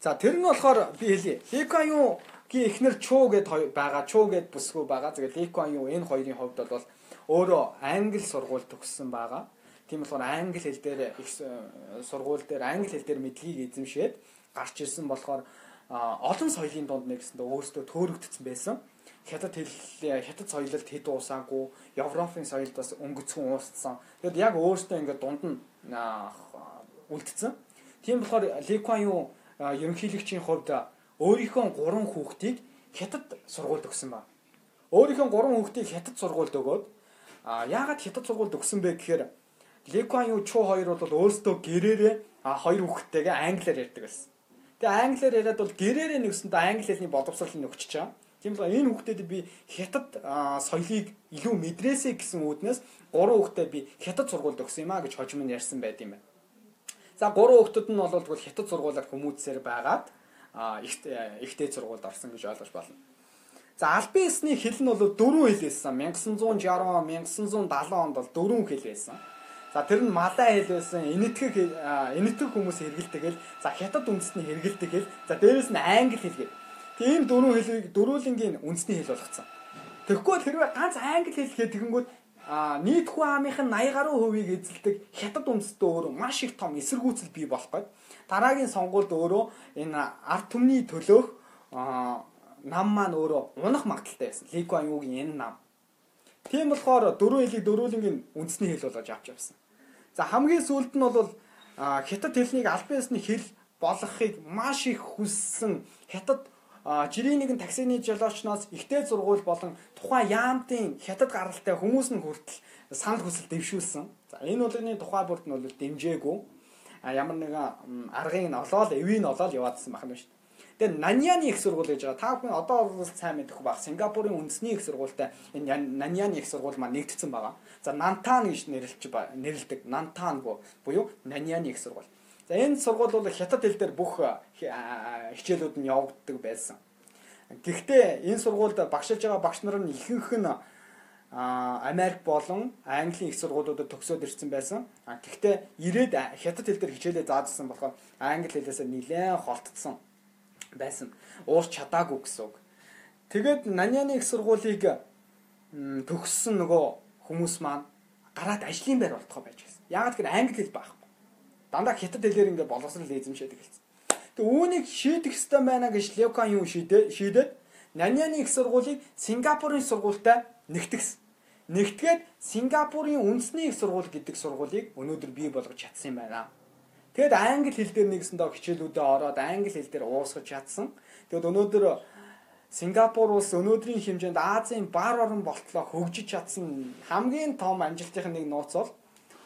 Speaker 3: За тэр нь болохоор би хэлье. Лекон юу гийн эхнэр Чуу гэд байгаа. Чуу гэд бүсгүй байгаа. Тэгээд Лекон юу энэ хоёрын хувьд бол өөрөө англи сургууль төгссөн байгаа. Тийм болохоор англи хэл дээр их сургууль дээр англи хэл дээр мэдлэгийг эзэмшээд гарч ирсэн болохоор олон соёлын дунд нэгсэндээ өөрсдөө төөрөгдсөн байсан. Хятад хэл хятад соёлд хэд уусаагүй, Европын соёлд бас өнгөцгөн ууссан. Тэгэд яг өөрсдөө ингээд дунд нь үлдсэн. Тийм болохоор Ли Куан Ю ерөнхийлөгчийн хувьд өөрийнхөө гурван хүүхдийг хятад сургуульд өгсөн ба. Өөрийнхөө гурван хүүхдийг хятад сургуульд өгөөд яагаад хятад сургуульд өгсөн бэ гэхээр Ли Куан Ю Чу хоёр бол өөрсдөө гэрээрээ хоёр хүүхдтэйгээ англиар ярьдаг байсан. Тэгээ англиар яриад бол гэрээрээ нэгсэндээ англи хэлний боловсрол нь өгч чаа. Тийм ба энэ хүүхдэд би хятад соёлыг илүү мэдрээсэй гэсэн үүднээс гурван хүүхдэд би хятад сургуульд өгсөн юм а гэж хожим нь ярьсан байт юм байна. За гурван хүүхдэд нь бол тэгвэл хятад сургуулиар хүмүүцээр байгаад ихтэй сургуульд орсон гэж ойлгож байна. За албан ёсны хэл нь бол дөрвөн хэл байсан. 1960 1970 онд бол дөрвөн хэл байсан. За тэр нь малай хэл байсан, энэтхэг энэтхэг хүмүүс хэрэгэлдэг хэл, за хятад үндэсний хэрэгэлдэг хэл, за дээрэс нь англи хэл гэх. Тийм дөрвөн хэлийг дөрвөлнгийн үндэсний хэл болгоцсон. Тэгэхгүй хэрвээ ганц англи хэл гэхэд тэгэнгүүт а нийт хүн амынх нь 80 гаруй хувийг эзэлдэг хятад үндэстэн өөрөө маш их том эсэргүүцэл бий болох гээд дараагийн сонгуульд өөрөө энэ ард түмний төлөөх нам маань өөрөө унах магадaltaй байсан. Ликуан юугийн энэ нам. Тийм болохоор дөрвөн хэлийг дөрвөлнгийн үндэсний хэл болгож авч явсан. За хамгийн сүүлд нь бол хятад хэлнийг албан ёсны хэл болгохыг маш их хүссэн хятад жирийн нэгэн таксины жолоочноос ихтэй зургуул болон тухайн яамтын хятад гаралтай хүмүүс нь хүртэл санал хүсэл дэвшүүлсэн. За энэ болгоны тухай бүрд нь бол дэмжээгүй. А ямар нэгэн аргыг нь олоод эвийг нь олоод яваадсан байх юм шүү дээ. Тэгээ Наньяны их сургууль гэж байгаа. Та бүхэн одоо бол сайн мэдэх баг. Сингапурын үндэсний их сургуультай энэ Наньяны их сургууль маань нэгдсэн байгаа. За Нантан гэж нэрлэж нэрлдэг. Нантан буюу Наньяны их сургууль. За энэ сургууль бол хятад хэл дээр бүх хичээлүүд нь явагддаг байсан. Гэхдээ энэ сургуульд багшилж байгаа багш нар нь ихэнх нь Америк болон Английн их сургуулиудад төгсөөд ирсэн байсан. Гэхдээ ирээд хятад хэл дээр хичээлээ заажсан болохоор англи хэлээс нэлээд холтцсон байсан. Уурч чадаагүй гэсэн үг. Тэгээд Наньяны их сургуулийг төгссөн нөгөө хүмүүс маань гараад ажлын байр болтгоо байж гисэн. Яагаад гэхээр англи хэл байхгүй. Дандаа хятад хэлээр ингээд боловсрол эзэмшээд гэлсэн. Тэг үүнийг шийдэх ёстой байна гэж Лекон юу шийдээ шийдээд Наньяны их сургуулийг Сингапурын сургуультай нэгтгэсэн. Нэгтгээд Сингапурын үндэсний их сургууль гэдэг сургуулийг өнөөдөр бий болгож чадсан юм байна. Тэгэд англи хэл дээр нэгсэндээ хичээлүүдэд ороод англи хэл дээр уусгаж чадсан. Тэгэд өнөөдөр Сингапур улс өнөөдрийн хэмжээнд Азийн бар орон болтлоо хөгжиж чадсан хамгийн том амжилтын нэг нууц бол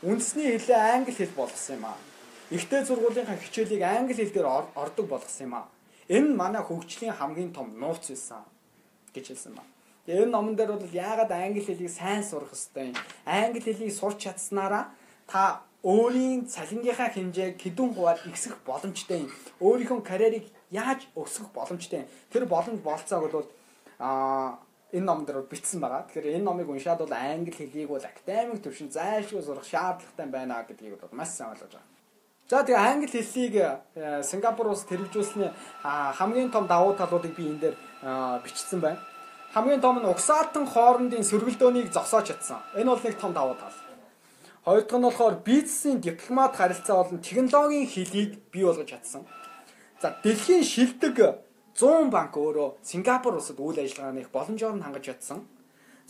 Speaker 3: үндэсний хэлээ англи хэл болгосон юм аа. Ихтэй сургуулийнхаа хичээлийг англи хэл дээр ордог болгосон юм аа. Энэ манай хөгжлийн хамгийн том нууц байсан гэж хэлсэн ба. Тэгээ энэ номон дээр бол яагаад англи хэлийг сайн сурах ёстой юм? Англи хэлийг сурч чадсанараа та өөрийн цалингийнхаа хэмжээг хэдэн хувиар ихсэх боломжтой юм. Өөрийнхөө карьерийг яаж өсгөх боломжтой юм. Тэр боломж болцоог бол аа энэ ном дээр бичсэн байгаа. Тэгэхээр энэ номыг уншаад бол англи хэлийг бол академик төвшин зайлшгүй сурах шаардлагатай байна гэдгийг бол маш сайн ойлгож байгаа. За тэгээ англи хэллийг э, Сингапур улс тэрвжүүлсний хамгийн том давуу талуудыг би энэ дээр бичсэн байна. Хамгийн том нь угсаалтан хоорондын сөргөлдөөнийг зогсоож чадсан. Энэ бол нэг том давуу тал. Хоёр дахь нь болохоор бизнесийн дипломат харилцаа болон технологийн хөлийг бий болгож чадсан. За дэлхийн шилдэг 100 банк өөрөө Сингапур улсад үйл ажиллагааны их боломжоор нь хангаж чадсан.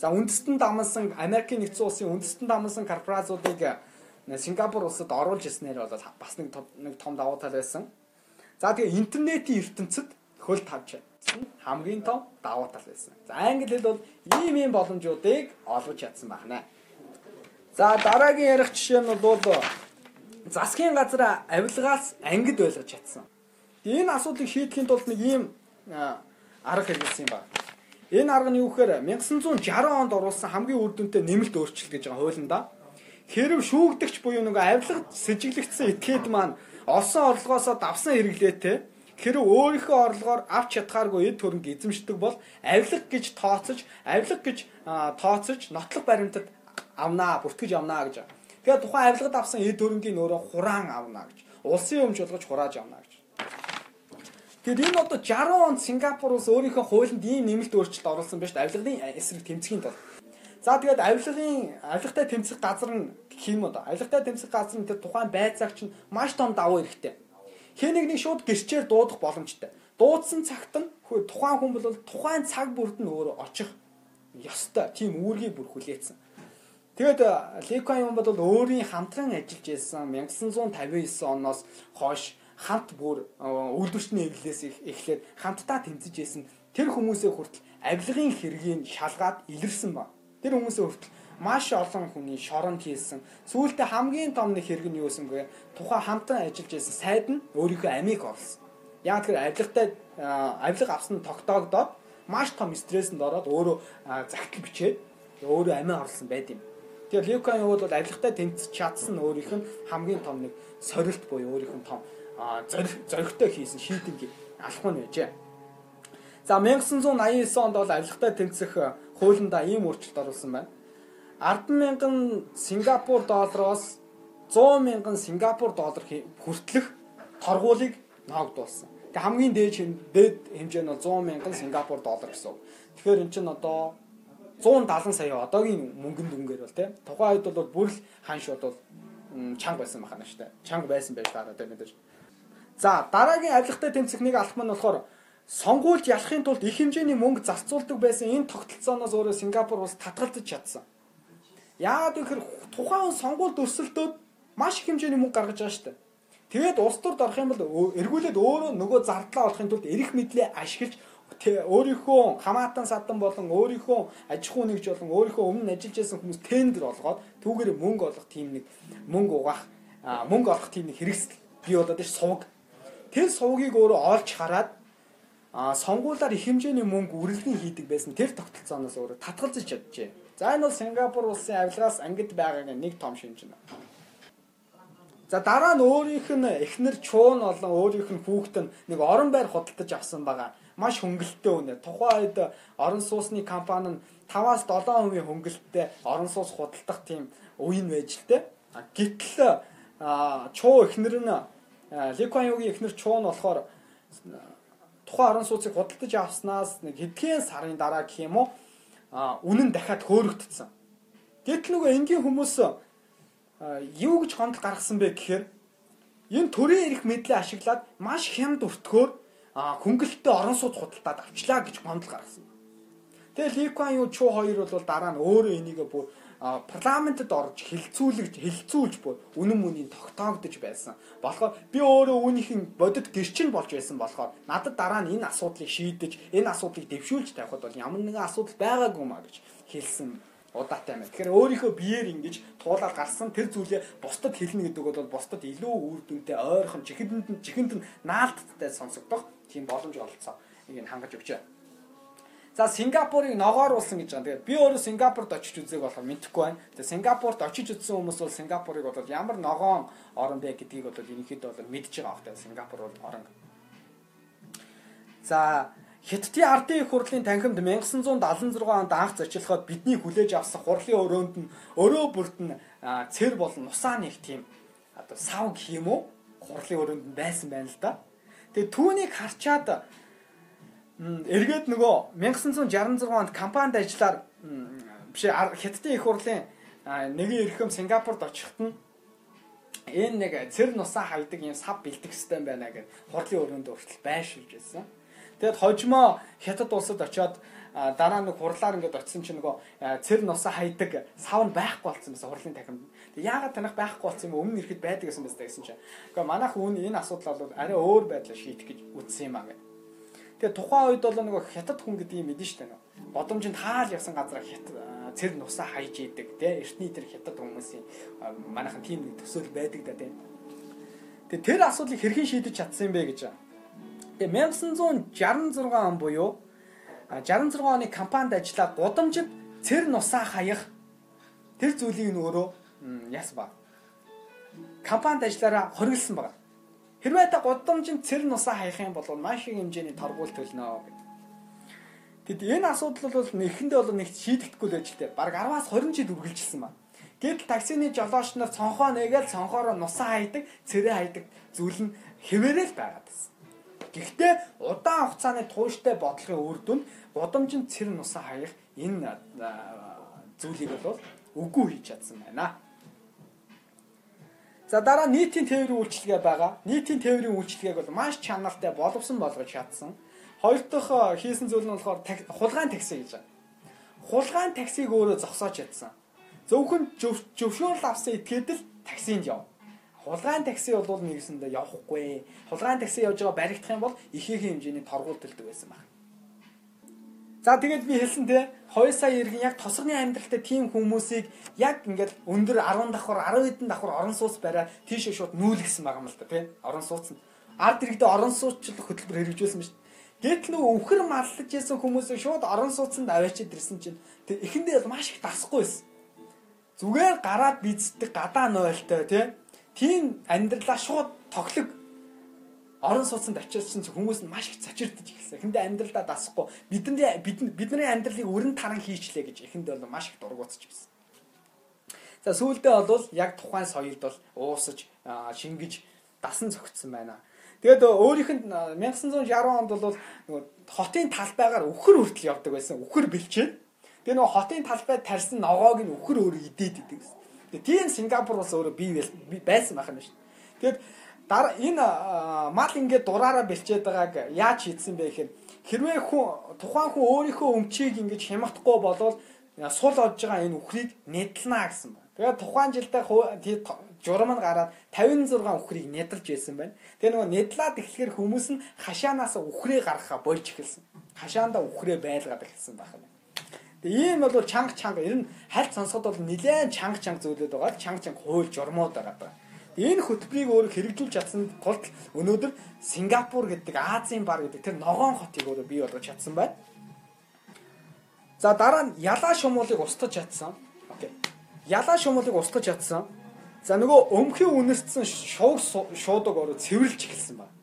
Speaker 3: За үндэстэн дамнсан Америкийн нэгдсэн улсын үндэстэн дамнсан корпорациудыг Сингапур улсад оруулж ирснээр бол бас нэг нэг том давуу тал байсан. За тэгээ интернетийн ертөнцид хөл чадсан хамгийн том давуу тал байсан. За англи хэл бол ийм ийм боломжуудыг олгож чадсан байна. За дараагийн ярих жишээ нь бол засгийн газар авилгаас ангид ойлгож чадсан. Энэ асуудлыг шийдэхин тулд нэг ийм арга хэрэгэлсэн юм байна. Энэ арга нь юу гэхээр 1960 онд оруулсан хамгийн үр дүнтэй нэмэлт өөрчлөлт гэж байгаа хуулинда хэрв шүүгдэгч буюу нэг авилгад сэжиглэгдсэн этгээд маань олсон орлогоосоо давсан хэрэглээтэй хэрэг өөрийнхөө орлогоор авч чадхааргүй эд хөрөнгө эзэмшдэг бол авилга гэж тооцож, авилга гэж тооцож нотлох баримтад авнаа, бүртгэж авнаа гэж. Тэгэхээр тухайн авилгад авсан эд хөрөнгийн өөрөө хураан авнаа гэж. Улсын өмч болгож хурааж авнаа гэж. Тэгэхээр энэ одоо 60 онд Сингапур улс өөрийнхөө хуулинд ийм нэмэлт өөрчлөлт оруулсан байж авилгын эсрэг тэмцэхийн тулд. За тэгээд авилгын авилгатай тэмцэх газар нь юм одоо авилгатай тэмцэх газар нь тэр тухайн байцаагч нь маш том давуу хэрэгтэй. Хэн нэг шууд гэрчээр дуудах боломжтой. Дуудсан цагт нь тухайн хүн бол тухайн цаг бүрд нь өөрөө очих ёстой. Тийм үүргийг бүр хүлээсэн. Тэгээд Лекон юм бол өөрийн хамтран ажиллаж байсан 1959 оноос хойш хамт бүр үйлдвэрчний эвлээс эхлээд хамтдаа тэмцэж исэн тэр хүмүүсээ хүртэл авилгын хэргийг шалгаад илэрсэн ба. Тэр хүмүүсээ хүртэл маш олон хүний шоронд хийсэн. Сүүлдээ хамгийн том нэг хэрэг нь юу байсан бэ? Тухайн хамтан ажиллаж исэн сайд нь өөрийнхөө амийг олсон. Яг тэр авилгатай авилга авсан тогтоогдоод маш том стрессэнд ороод өөрөө загтал бичээд өөрөө амиа орлсон байд юм. Тэгэхээр Люкан юу бол авилгатай тэмцэж чадсан өөрийнх нь хамгийн том нэг сорилт буюу өөрийнх нь том зоригтой хийсэн шийдэмгийг алах нь байжээ. За 1989 онд бол авилгатай тэмцэх хуулиндаа ийм өөрчлөлт оруулсан байна. 100000 Сингапур доллароос 100,000 Сингапур доллар хүртэлх торгуулийг ногдуулсан. Тэг хамгийн дээд дээд хэмжээ нь бол 100,000 Сингапур доллар гэсэн. Тэгэхээр эн чинь одоо 170 сая одоогийн мөнгөнд дүнгээр бол тийм тухайн үед бол бүр л ханш бол чанга байсан бахана штэ. Чанга байсан байж байгаа одоо мэдээж. За дараагийн авилгатай тэмцэхнийг алах нь болохоор сонгуульд ялахын тулд их хэмжээний мөнгө зарцуулдаг байсан энэ тогтолцооноос өөрөө Сингапур улс татгалзаж чадсан. Яагаад гэхээр тухайн сонгуульд өрсөлдөөд маш их хэмжээний мөнгө гаргаж байгаа шүү дээ. Тэгээд улс төрд орох юм бол эргүүлээд өөрөө нөгөө зардлаа олохын тулд эрэх мэдлээ ашиглаж өөрийнхөө хамаатан садан болон өөрийнхөө аж ахуй нэгж болон өөрийнхөө өмнө ажиллаж байсан хүмүүс тендер олгоод түүгээр мөнгө олох тийм нэг мөнгө угаах мөнгө олох тийм нэг хэрэгсэл бий болоод ш сувг тэр сувгийг өөрөө олж хараад а сонгуулаар их хэмжээний мөнгө үргэлжлэн хийдэг байсан тэр тогтолцооноос өөрөө татгалзаж чаджээ. За энэ бол Сингапур улсын авилгаас ангид байгаагийн нэг том шинж юм. За дараа нь өөрийнх нь эхнэр чуун болон өөрийнх нь хүүхэд нь нэг орон байр худалдаж авсан байгаа. Маш хөнгөлөлттэй үнэ. Тухайн үед орон сууцны компани нь 5-аас 7% хөнгөлөлттэй орон сууц худалдах тийм үеийн байж л тэ. Гэтэл чуу эхнэр нь Лекуан юугийн эхнэр чуун болохоор тухайн орон сууцыг худалдаж авснаас нэг хэдхэн сарын дараа гэх юм уу үнэн дахиад хөөрөгдсөн. Гэтэл нөгөө энгийн хүмүүс юу гэж хонол гаргасан бэ гэхээр энэ төрийн эрх мэдлээ ашиглаад маш хямд өртгөөр хөнгөлөлтөд орон сууц худалдаад авчлаа гэж гомдол гаргасан. Тэгээ Ликуан юу чуу хоёр бол дараа нь өөрөө энийг бүр парламентэд орж хилцүүлж хилцүүлж буй үнэн мөнийг тогтоогдож байсан. болохоор би өөрөө үүнийхэн бодит гэрчин болж байсан болохоор надад дараа нь энэ асуудлыг шийдэж энэ асуудлыг дэвшүүлж тавихад бол ямар нэгэн асуудал байгаагүй маа гэж хэлсэн удаатай байна. Тэгэхээр өөрийнхөө биеэр ингэж туулаад гарсан тэр зүйлээ бусдад хэлнэ гэдэг бол бусдад илүү үр дүнтэй ойрхон чихэнд нь чихэнд нь наалттай сонсогдох тийм боломж олцсон. Энийг хангаж өгчээ. За Сингапурыг ногоор уулсан гэж байгаа. Тэгээд би өөрөө Сингапурт очиж үзээг болохоор мэдэхгүй байна. Тэгээд Сингапурт очиж үзсэн хүмүүс бол Сингапурыг бол ямар ногоон орн бэ гэдгийг бол ерөнхийдөө бол мэдж байгаа хөөхтэй Сингапур бол орн. За Хятадын ардын их хурлын танхимд 1976 онд анх зочлоход бидний хүлээж авсан хурлын өрөөнд нь өрөө бүрт нь цэр болон нусаа нэг тийм одоо сав гэх юм уу хурлын өрөөнд нь байсан байна л да. Тэгээ түүнийг харчаад эргээд нөгөө 1966 онд компанид ажиллаар биш хятадын их хурлын нэгэн эрхэм Сингапурт очихт нь энэ нэг цэр нусаа хайдаг юм сав бэлдэх систем байна гэд хурлын өрөөнд хүртэл байшилж байсан. Тэгэд хожимо хятад улсад очиод дараа нэг хурлаар ингээд очисон чинь нөгөө цэр нусаа хайдаг сав нь байхгүй болсон байсан хурлын тахимд. Тэг яагаад танах байхгүй болсон юм өмнө ирэхэд байдаг гэсэн байсан гэсэн чинь. Гэхдээ манайх үүн энэ асуудал бол арай өөр байдлаар шийдэх гэж үзсэн юм аа гэдэг. Тэгээ тухайн үед бол нөгөө хятад хүн гэдэг юм мэдэн штэ нөө. Бодомжинд хаал явсан газар хятад цэр нусаа хайж идэг тий. Эртний тэр хятад хүмүүсийн манайхан тийм нэг төсөөл байдаг да тий. Тэгээ тэр асуудлыг хэрхэн шийдэж чадсан юм бэ гэж. Тэгээ 1966 он буюу 66 оны компанид ажиллаад гудамжид цэр нусаа хаях тэр зүйлийг нь өөрөө яс ба. Компанид ажиллаараа хориглосон байна. Хэрвээ та гудамжинд цэр нусаа хаях юм бол маш их хэмжээний торгуул төлнө гэдэг. Тэгэд энэ асуудал бол нэхэндээ бол нэг шийдэгдэхгүй л тээ. Бараг 10-аас 20 жил үргэлжилсэн байна. Гэтэл таксины жолооч нар цонхоо нэгээл цонхоороо нусаа хайдаг, цэрээ хайдаг зүйл нь хэвээрэл байгаад байна. Гэхдээ удаан хугацааны тууштай бодлогын үр дүнд гудамжинд цэр нусаа хаях энэ зүйлийг бол үгүй хийж чадсан байна. За дараа нийтийн тээврийн үйлчилгээ байгаа. Нийтийн тээврийн үйлчилгээг бол маш чанартай боловсон болгож чадсан. Хоёр дахь хийсэн зүйл нь болохоор хулгайн такси гэж байна. Хулгайн таксиг өөрөө зогсоож чадсан. Зөвхөн зөвшөөрөл авсан этгээд л таксинд яв. Хулгайн такси бол нэгсэндээ явахгүй. Хулгайн такси явж байгаа баригдах юм бол ихээхэн хэмжээний торгуул төлдөг байсан байна. За тэгээд би хэлсэн те 2 сая иргэн яг тосгоны амьдралтай тийм хүмүүсийг яг ингээд өндөр 10 давхар 10 хэдэн давхар орон сууц бариад тийшээ шууд нүүлгсэн байгаа юм л та тий орон сууц нь ард иргэдээ орон сууцчлах хөтөлбөр хэрэгжүүлсэн шүү Гэтэл нөгөө өвхөр маллаж исэн хүмүүсээ шууд орон сууцанд аваачид ирсэн чинь тэр эхэндээ маш их дасахгүй байсан. Зүгээр гараад бицдэг гадаа нойлтой тий. Тийм амьдралаа шууд тоглог орон сууцанд очиодсэн хүмүүс нь маш их цочирдож эхэлсэн. Эхэндээ амьдралдаа дасахгүй бидний бидний амьдралыг өрн таран хийчлээ гэж эхэндээ бол маш их дургуутж байсан. За сүүлдээ бол яг тухайн соёлд бол уусаж шингэж дасан зөгцсөн байна. Тэгээд өөрийнх нь 1960 онд бол хотын талбайгаар өхөр хүртэл явдаг байсан. Өхөр бэлчээд. Тэгээ нөгөө хотын талбайд тарьсан ногоог нь өхөр өөр идээд идэг гэсэн. Тэгээ тийм Сингапур бас өөрөө бий байсан байх юм шүү. Тэгээд дараа энэ мал ингээд дураараа бэлчээд байгааг яаж хийдсэн бэ гэхээр хэрвээ хүн тухайн хүн өөрийнхөө өмчийг ингээд хямдахгүй болвол сул олж байгаа энэ үхрийг нэдлэнэ гэсэн байна. Тэгээд тухайн жилдээ журам нь гараад 56 үхрийг нэдэлж байсан байна. Тэгээ нөгөө нэдлаад эхлэхээр хүмүүс нь хашаанаас үхрээ гаргахаа болж эхэлсэн. Хашаандаа үхрээ байлгаад эхэлсэн байх юм. Тэгээ ийм бол чанга чанга ер нь хальт сонсоход бол нэлээд чанга чанга зүйлүүд байгаа. Чанга чанга хууль журмууд байгаа. Энэ хөтөлбөрийг өөр хэрэгжүүлж чадсан тулд өнөөдөр Сингапур гэдэг Азийн бар гэдэг тэр ногоон хотыг өөрөө бий болгож чадсан байна. За дараа нь ялаа шумуулыг устгаж чадсан. Окей. Ялаа шумуулыг устгаж чадсан. За нөгөө өмхий үнэрсэн шууг шуудаг ороо цэвэрлж эхэлсэн байна.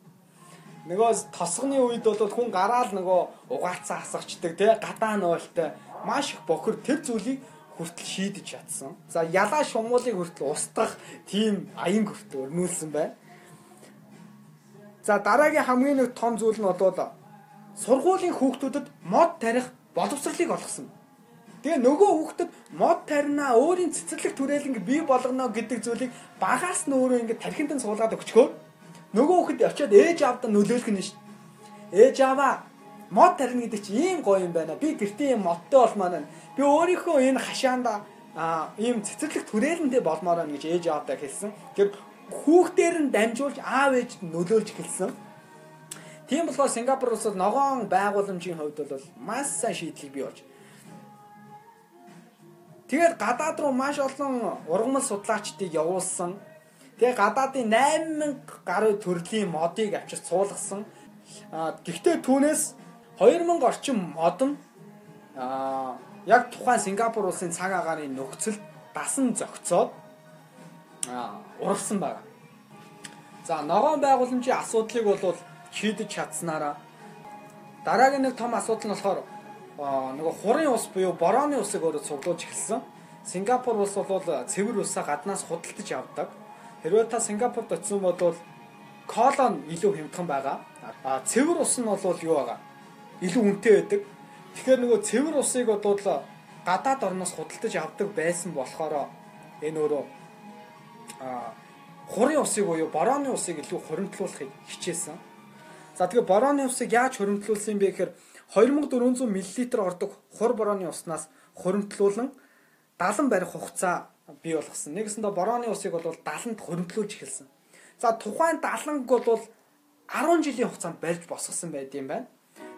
Speaker 3: Нөгөө тосгоны үед бол хүн гараал нөгөө угаацаа хасагчдаг тий гадаа ноолтой маш их бохор тэр зүйлийг хүртэл шийдэж чадсан. За ялаа шумуулыг хүртэл устгах тийм аян хүртэл өрнүүлсэн байна. За дараагийн хамгийн нэг том зүйл нь бол сургуулийн хүүхдүүдэд мод тарих боловсролыг олгосон. Тэгээ нөгөө хүүхдэд мод тарина өөрийн цэцэрлэг түрээлэнг бий болгоно гэдэг зүйлийг багаас нь өөрөө ингэ тархинд нь суулгаад өгчгөө нөгөө хүүхэд очиод ээж аавдаа нөлөөлөх нь шүү. Ээж аваа мод тарина гэдэг чинь ийм гоё юм байна. Би гэртээ юм модтой болмоор байна. Би өөрийнхөө энэ хашаанда ийм цэцэрлэг түрээлэндээ болмоор байна гэж ээж аавдаа хэлсэн. Тэр хүүхдээр нь дамжуулж аав ээж нөлөөлж хэлсэн. Тийм болохоор Сингапур улсад ногоон байгууламжийн хувьд бол маш сайн шийдлийг бий болж. Тэгээд гадаад руу маш олон ургамал судлаачдыг явуулсан. Тэгээ гадаадын 8000 гаруй төрлийн модыг авчирч суулгасан. Гэхдээ түүнээс 2000 орчим мод нь аа яг тухайн Сингапур улсын цаг агаарын нөхцөлд дасан зохицоод аа ургасан байна. За ногоон байгууламжийн асуудлыг бол шийдэж чадсанараа дараагийн нэг том асуудал нь болохоор нөгөө хурын ус буюу борооны усыг өөрөө цуглуулж эхэлсэн. Сингапур улс бол цэвэр усаа гаднаас худалдаж авдаг. Хэрвээ та Сингапурт очисон бол колон илүү хямдхан байгаа. А цэвэр ус нь бол юу байгаа? Илүү үнэтэй байдаг. Тэгэхээр нөгөө цэвэр усыг бодвол гадаад орноос худалдаж авдаг байсан болохоор энэ өөрөө а хурын усыг буюу борооны усыг илүү хуримтлуулахыг хичээсэн. За тэгээ борооны усыг яаж хуримтлуулсан бэ гэхээр 2400 мл ордог хур борооны уснаас хуримтлуулан 70 барих хугацаа бий болгосон. Нэгэсэндээ борооны усыг бол 70-нд хуримтлуулж эхэлсэн. За тухайн 70-г бол 10 жилийн хугацаанд барьж босгосон байд юм байна.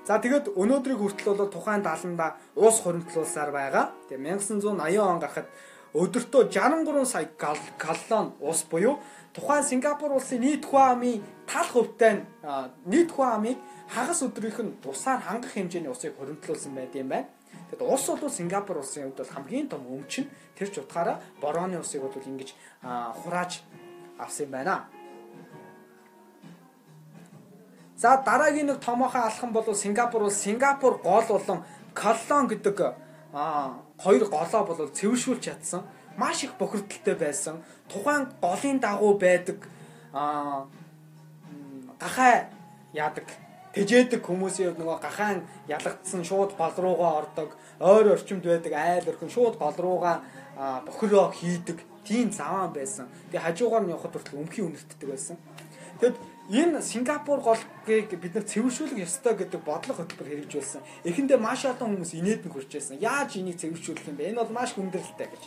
Speaker 3: За тэгэд өнөөдрийг хүртэл бол тухайн дааланда уус хуримтлуулсаар байгаа. Тэгээ 1980 он гарахад өдөртөө 63 сая галлон уус буюу тухайн Сингапур улсын нийт хүн амын тал хувьтай нийт хүн амыг хагас өдрийнх нь усаар хангах хэмжээний усыг хуримтлуулсан байд юм байна. Тэгэд ус бол Сингапур улсын хувьд бол хамгийн том өмч нь тэр ч утгаараа борооны усыг бол ингэж хурааж авсан юм байна.
Speaker 4: За дараагийн нэг томоохон алхам бол Сингапур бол Сингапур гол болон Колон гэдэг хоёр голоо бол цэвэршүүлж чадсан. Маш их бохирдолтой байсан. Тухайн голын дагуу байдаг а гахай яадаг тэжээдэг хүмүүсийн нөгөө гахаан ялагдсан шууд гол руугаа ордог ойр орчимд байдаг айл орхин шууд гол руугаа бохироо хийдэг тийм заван байсан. Тэгээ хажуугаар нь явхад хүртэл өмхийн үнэртдэг байсан. Тэгэд энэ Сингапур голыг бид нар цэвэршүүлэх ёстой гэдэг бодлого хөтөлбөр хэрэгжүүлсэн. Эхэндээ маш олон хүмүүс инээд нь хүрч байсан. Яаж энийг цэвэршүүлэх юм бэ? Энэ бол маш хүндрэлтэй гэж.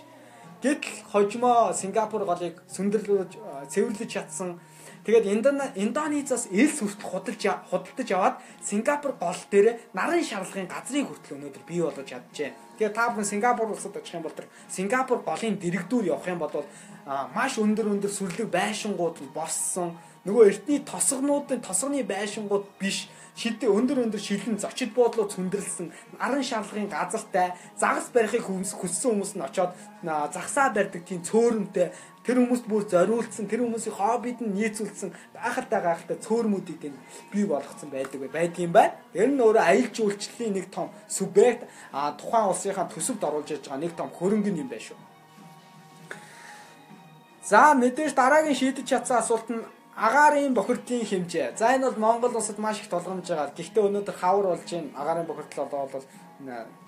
Speaker 4: Гэтэл хожимо Сингапур голыг сүндэрлүүлж цэвэрлэж чадсан Тэгээд Индонезиас элс хүртэл худалж худалдаж аваад Сингапур гол дээр нарын шарлагын газрыг хүртэл өнөөдөр бий болгож чаджээ. Тэгээд та бүхэн Сингапур улсад очих юм бол тэр Сингапур голын дэрэгдүүр явах юм бол маш өндөр өндөр сүрлэг байшингууд нь боссон нөгөө эртний тосгонуудын тосгоны байшингууд биш шилдэ өндөр өндөр шилэн зочид буудлууд цөндөрлсөн наран шарлагын газартай загас барихыг хүссэн хүмүүс нь очоод загсаа барьдаг тийм цөөрөмтэй тэр хүмүүст бүр зориулсан тэр хүмүүсийн хоббид нь нийцүүлсэн гайхалтай гайхалтай цөөрмүүдийг энэ бий болгоцсон байдаг байдгийн байна. Тэр нь өөрөө аялал жуулчлалын нэг том субъект а тухайн улсынхаа төсөвд оруулж яж байгаа нэг том хөрөнгө юм байна шүү. За мэдээж дараагийн шийдэж чадсан асуулт нь агаарын бохирдлын хэмжээ. За энэ бол Монгол улсад маш их тулгамж байгаа. Гэхдээ өнөөдөр хавар болж байна. Агаарын бохирдол бол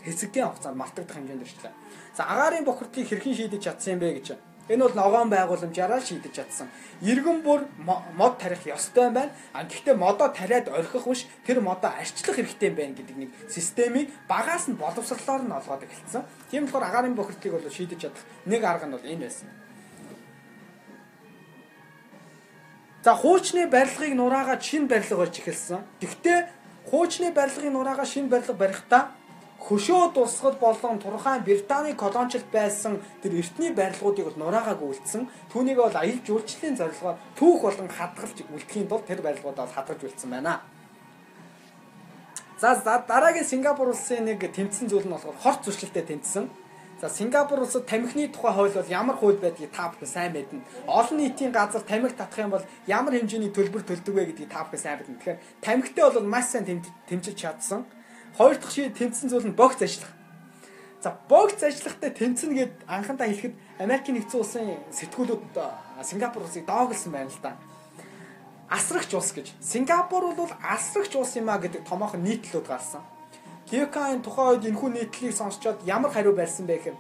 Speaker 4: хэсэгхэн хугацаанд мартагдах хэмжээнд ирчлээ. За агаарын бохирдлыг хэрхэн шийдэж чадсан юм бэ гэж. Энэ бол ногоон байгууламжаараа шийдэж чадсан. Иргэн бүр мод тарих ёстой байна. А гэхдээ модоо тариад орхих биш тэр модоо арчлах хэрэгтэй байна гэдэг нэг системийг багаас нь боловсрлоор нь олгоод эхэлсэн. Тийм болохоор агаарын бохирдлыг бол шийдэж чадах нэг арга нь бол энэ байсан. За хуучны барилгыг нураагаад шинэ барилга болж эхэлсэн. Гэхдээ хуучны барилгын нураагаад шинэ барилга барихдаа хөшөө тусгал болон турхайн Британий колоничлт байсан тэр эртний барилгуудыг бол нураагааг үлдсэн. Түүнийг бол аялал жуулчлалын зорилгоор түүх болон хадгалж үлдэхийн тулд тэр барилгуудаа хадгалж үлдсэн байна. За дараагийн Сингапур улсын нэг тэмцсэн зүйл нь болохоор хорт зуршилтэй тэмцсэн. За Сингапур улсад тамхины тухай хууль бол ямар хууль байдгийг та бүхэн сайн мэднэ. Олон нийтийн газар тамхи татах юм бол ямар хэмжээний төлбөр төлдөг вэ гэдгийг та бүхэн сайн мэднэ. Тэгэхээр тамхитай бол маш сайн тэмцэж чадсан. Хоёр дахь шийд тэмцсэн зүйл нь богц ажиллах. За богц ажиллахтай тэмцэнэ гэд анхандаа хэлэхэд Америкийн нэгдсэн улсын сэтгүүлүүд Сингапур улсыг дооглосон байна л да. Асрагч улс гэж. Сингапур бол асрагч улс юм а гэдэг томоохон нийтлүүд гарсан. Кикаын тухайн үед энэхүү нийтлэлийг сонсчоод ямар хариу барьсан бэ гэхээр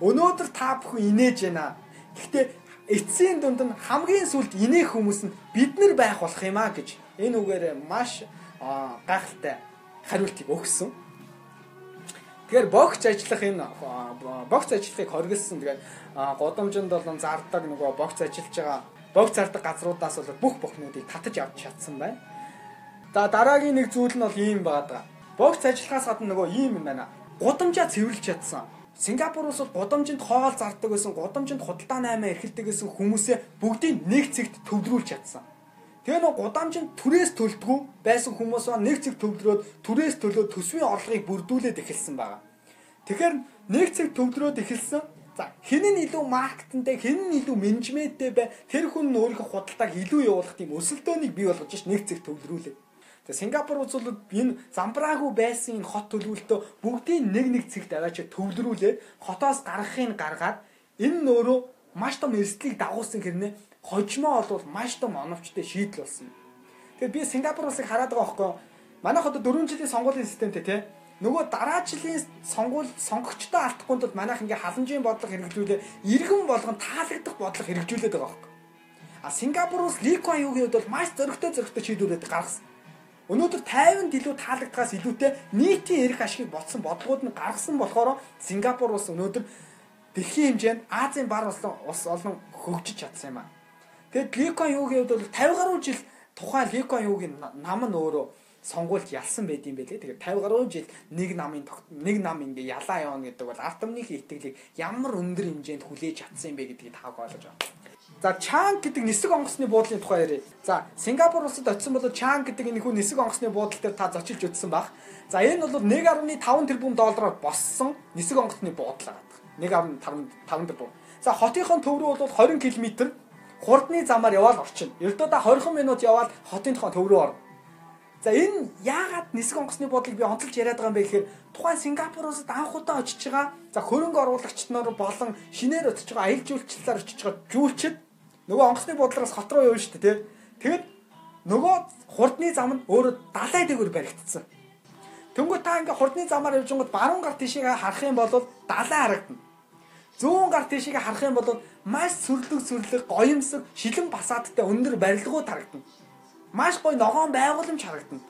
Speaker 4: өнөөдөр та бүхэн инээж байна. Гэхдээ эцсийн дунд нь хамгийн сүлд инээх хүмүүс нь бид нар байх болох юм а гэж энэ үгээр маш гайхалтай хариултыг өгсөн. Тэгэхээр богц ажиллах энэ богц ажиллахыг хориглосон. Тэгээд годомжинд болон зардаг нөгөө богц ажиллаж байгаа богц зардаг газруудаас бол бүх бохнуудыг татаж авч чадсан байна. За дараагийн нэг зүйл нь бол ийм байгаа Богц ажиллахаас гадна нөгөө ийм юм байна. Гудамжаа цэвэрлж чадсан. Сингапур улс бол гудамжинд хоол зардаг байсан, гудамжинд худалдаа наймаа эрхэлдэг байсан хүмүүсээ бүгдийг нэг цэгт төвлөрүүлж чадсан. Тэгээ нөгөө гудамжинд түрээс төлдгүү байсан хүмүүс ба нэг цэг төвлөрөөд түрээс төлөө төсвийн орлогыг бүрдүүлээд эхэлсэн байгаа. Тэгэхээр нэг цэг төвлөрөөд эхэлсэн. За нь илүү маркетинтэй, нь илүү менежменттэй бай, тэр хүн өөрийнхөө худалдааг илүү явуулах тийм өсөлтөөнийг бий болгож ш нэг цэг төвлөрүүлээд. Тэгээ Сингапур улс бол энэ замбраагүй байсан энэ хот төлөвлөлтөө бүгдийг нэг нэг цэгт аваач төвлөрүүлээд хотоос гаргахыг гаргаад энэ нөөрөө маш том эрсдлийг дагуулсан хэрнээ хожимоо бол маш том оновчтой шийдэл болсон. Тэгээ би Сингапур улсыг хараад байгаа байхгүй манай хотод 4 жилийн сонгуулийн системтэй тий нөгөө дараа жилийн сонгуул сонгогчдоо алдахгүй тул манайх ингээ халамжийн бодлого хэрэгжүүлээ иргэн болгон таалагдах бодлого хэрэгжүүлээд байгаа байхгүй. А Сингапур улс Ли Куан хувьд бол маш зөрөгтэй зөрөгтэй шийдвэрүүд гаргасан. Өнөөдөр 50-нд илүү таалагдгаас илүүтэй нийтийн эрх ашигыг ботсон бодлогууд нь гаргасан болохоор Сингапур улс өнөөдөр дэлхийн хэмжээнд Азийн бар улс олон хөгжиж чадсан юм аа. Тэгээд Ликон юугийн хувьд бол 50 гаруй жил тухайн Ликон юугийн нам нь өөрөө сонгуульд ялсан байд юм байлээ. Тэгээд 50 гаруй жил нэг намын нэг нам ингээ ялаа явна гэдэг бол ард түмнийхээ итгэлийг ямар өндөр хэмжээнд хүлээж чадсан юм бэ гэдгийг тааг ойлгож байгаа. За Чанг гэдэг нисэг онгоцны буудлын тухай яриа. За Сингапур улсад очисон бол Чанг гэдэг энэ хүн нисэг онгоцны буудлын дээр та зочилж үзсэн баг. За энэ бол 1.5 тэрбум доллараар боссон нисэг онгоцны буудлаа гадаг. 1.5 тэрбум. За хотынхон төв рүү бол 20 км хурдны замаар яваал орчин. Ердөө та 20 минут яваал хотын тохон төв рүү орно. За энэ яагаад нисэх онгоцны бодлыг би онцолж яриад байгаа юм бэ гэхээр тухайн Сингапуроос анх удаа очиж байгаа за хөрөнгө оруулагчид нар болон шинээр очиж байгаа аялал жуулчлалаар очиж байгаа жүүлчид нөгөө онгоцны бодлоос хот руу явна шүү дээ тий. Тэгэд нөгөө хурдны зам нь өөрөө далай дээгүүр баригдсан. Тэнгүү та ингээ хурдны замаар явж байгаад баруун гар тишээ харах юм бол далай харагдана. Зүүн гар тишээ харах юм бол маш сүрлэг сүрлэг гоёмсог шилэн басаадтай өндөр барилгууд харагдана. Маш гоё ногоон байгууламж харагдана.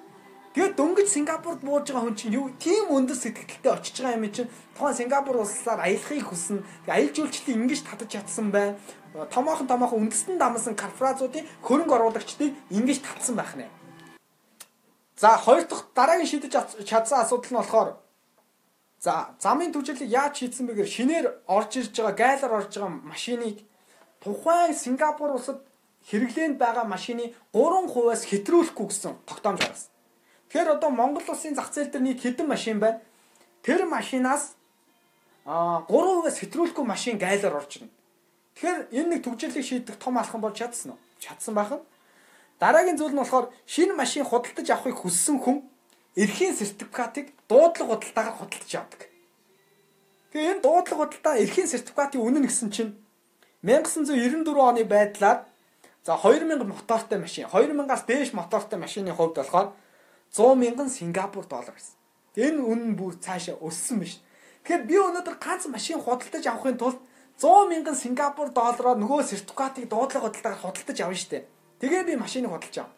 Speaker 4: Тэгээд дөнгөж Сингапурт бууж байгаа хүн чинь юу тийм өндөр сэтгэлдээ очиж байгаа юм чинь тухайн Сингапур улсаар аялахыг хүснэ. Аялал жуулчлалыг ингэж татаж чадсан байна. Томоохон томоохон үндэстэн дамсан корпорациудын хөрөнгө оруулагчдыг ингэж татсан байх нэ. За хоёр дахь дараагийн шийдэж чадсан асуудал нь болохоор за замын түжиглийг яаж шийдсэн бэ гэхээр шинээр орж ирж байгаа гайлаар орж байгаа машиныг тухайн Сингапур улсад хэрэглээнд байгаа машины 3%-аас хэтрүүлэхгүй гэсэн тогтоомж гаргасан. Тэгэхээр одоо Монгол улсын зах зээл дээр нийт хэдэн машин байна? Тэр машинаас а 3%-аас хэтрүүлэхгүй машин гайлаар орж ирнэ. Тэгэхээр энэ нэг түгжиглийг шийдэх том алхам болж чадсан уу? Чадсан байх нь. Дараагийн зүйл нь болохоор шинэ машин худалдаж авахыг хүссэн хүн эрхийн сертификатыг дуудлага худалдаагаар худалдаж авдаг. Тэгээ энэ дуудлага худалдаа эрхийн сертификатын үнэ гэсэн чинь 1994 оны байдлаар за 2000 мотортой машин 2000-аас дээш мотортой машины хувьд болохоор 100 мянган Сингапур доллар гэсэн. Энэ үнэ бүр цаашаа өссөн биш. Тэгэхээр би өнөөдөр ганц машин худалдаж авахын тулд 100 мянган Сингапур доллараар нөгөө сертификатыг дуудлага худалдаагаар худалдаж авна штэ. Тэгээ би машиныг худалдаж авна.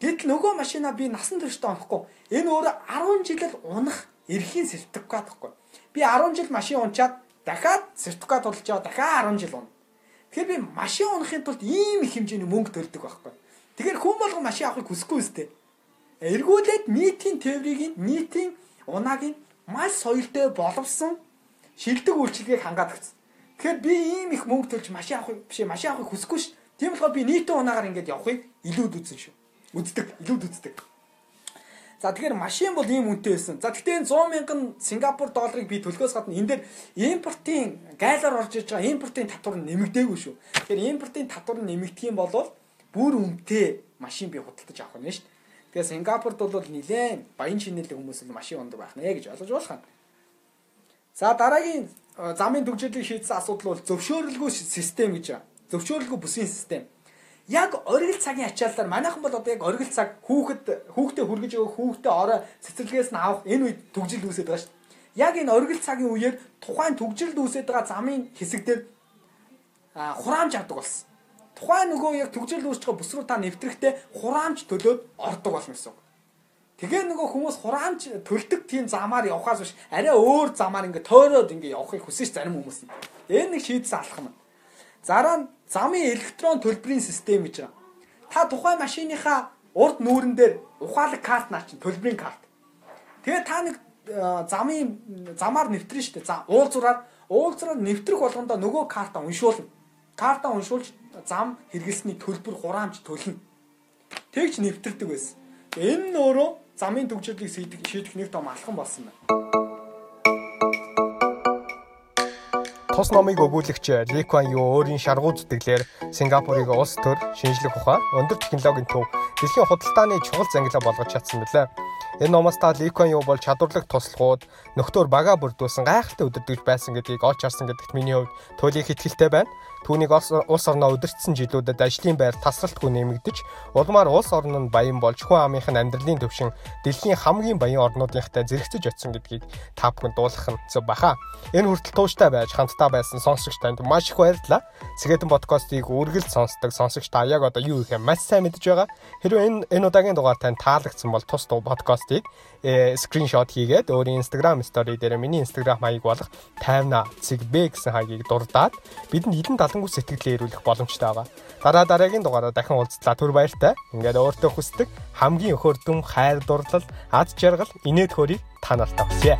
Speaker 4: Гэтэл нөгөө машинаа би насан туршдаа онохгүй. Энэ өөрөө 10 жилээр унах эрхийн сертификат гэхгүй. Би 10 жил машин унчаад дахиад сертификат худалдаж аваа дахиад 10 жил унаа. Тэгэхээр би машин унахын тулд ийм их хэмжээний мөнгө төлдөг байхгүй. Тэгэхээр хүн болгон машин авахыг хүсэхгүй үстэй. Эргүүлээд нийтийн тээврийг нийтийн унааг нь маш соёлтой боловсон шилдэг үйлчилгээг хангаад өгсөн. Тэгэхээр би ийм их мөнгө төлж машин авахыг биш машин авахыг хүсэхгүй ш. Тийм болохоор би нийтийн унаагаар ингэж явахыг илүүд үзэн шүү. Үздэг, илүүд үздэг. За тэгэхээр машин бол ийм үнэтэй байсан. За гэхдээ энэ 100 мянган Сингапур долларыг би төлөхөөс гадна энэ дээр импортын гайлаар орж иж байгаа импортын татвар нэмэгдээгүй шүү. Тэгэхээр импортын татвар нэмэгдэх юм бол бүр үнэтэй машин би худалдаж авах нь шүү. Тэгэхээр Сингапурт бол нилээн баян шинэлэг хүмүүс л машин ундаг байх нэ гэж ойлгож болох нь. За дараагийн замын төвжирлийг шийдсэн асуудал бол зөвшөөрлгүй систем гэж байна зөвшөөрлгүй бүсийн систем. Яг оргил цагийн ачааллаар манайхан бол одоо яг оргил цаг хүүхэд хүүхдээ хүргэж өгөх хүүхдээ орой цэцэрлэгээс нь авах энэ үед төгжил үүсэж байгаа шүү дээ. Яг энэ оргил цагийн үеэр тухайн төгжилд үүсэж байгаа замын хэсэг дээр хураамж авдаг болсон. Тухайн нөгөө яг үүсэж байгаа бүс рүү та нэвтрэхдээ хураамж төлөөд ордог болно гэсэн. Тэгээ нөгөө хүмүүс хураамж төлдөг тийм замаар явхаас биш арай өөр замаар ингээ тойроод ингээ явахыг хүсэж зарим хүмүүс. Энэ нэг шийдсэн алхам. Зараа нь замын электрон төлбөрийн систем гэж байгаа. Та тухайн машиныхаа урд нүүрэн дээр ухаалаг карт наа чинь төлбөрийн карт. Тэгээ та нэг э, замын замаар нэвтрэн штэ. За уулзраар уулзраар нэвтрэх болгондоо нөгөө картаа уншуулна. Картаа уншуулж зам хэрэгэлсний төлбөр хураамж төлнө. Тэгж нэвтрдэг байсан. Энэ нь өөрөө замын төгжрлийг шийдэх нэг том алхам болсон байна.
Speaker 2: Тус номыг өгүүлэгч Ли Куан Ю өөрийн шаргуу зүтгэлээр Сингапурыг улс төр, шинжлэх ухаан, өндөр технологийн төв дэлхийн худалдааны чухал зангилаа болгож чадсан билээ. Энэ номоос та Ли Куан Ю бол чадварлаг туслахууд нөхдөр бага бүрдүүлсэн гайхалтай өдөрдөж байсан гэдгийг олж харсан гэдэгт миний хувьд туйлын хэтгэлтэй байна. Түүнийг улс орноо удирдсан жилүүдэд ажлын байр тасралтгүй нэмэгдэж, улмаар улс орн нь баян болж хүн амынх нь амьдралын төвшин дэлхийн хамгийн баян орнуудынхтай зэрэгцэж очсон гэдгийг та бүхэн дуулах нь зөв баха. Энэ хүртэл тууштай байж хамтдаа байсан сонсогч танд маш их баярлалаа. Сэгэтэн подкастыг үргэлж сонсдог сонсогч та яг одоо юу их юм маш сайн мэдж байгаа. Хэрвээ энэ энэ удаагийн дугаар танд таалагдсан бол тус дуу подкастыг скриншот хийгээд өөрийн Instagram story дээр миний Instagram хаяг болох тайвна цэгбэ гэсэн хаягийг дурдаад бидэнд хідэн талангуй сэтгэлээ ирүүлэх боломжтой байгаа. Дараа дараагийн дугаараа дахин уулзлаа түр баяртай. Ингээд өөртөө хүсдэг хамгийн өхөрдөм хайр дурлал, аз жаргал, инээд хөрийг та нартай хүсье.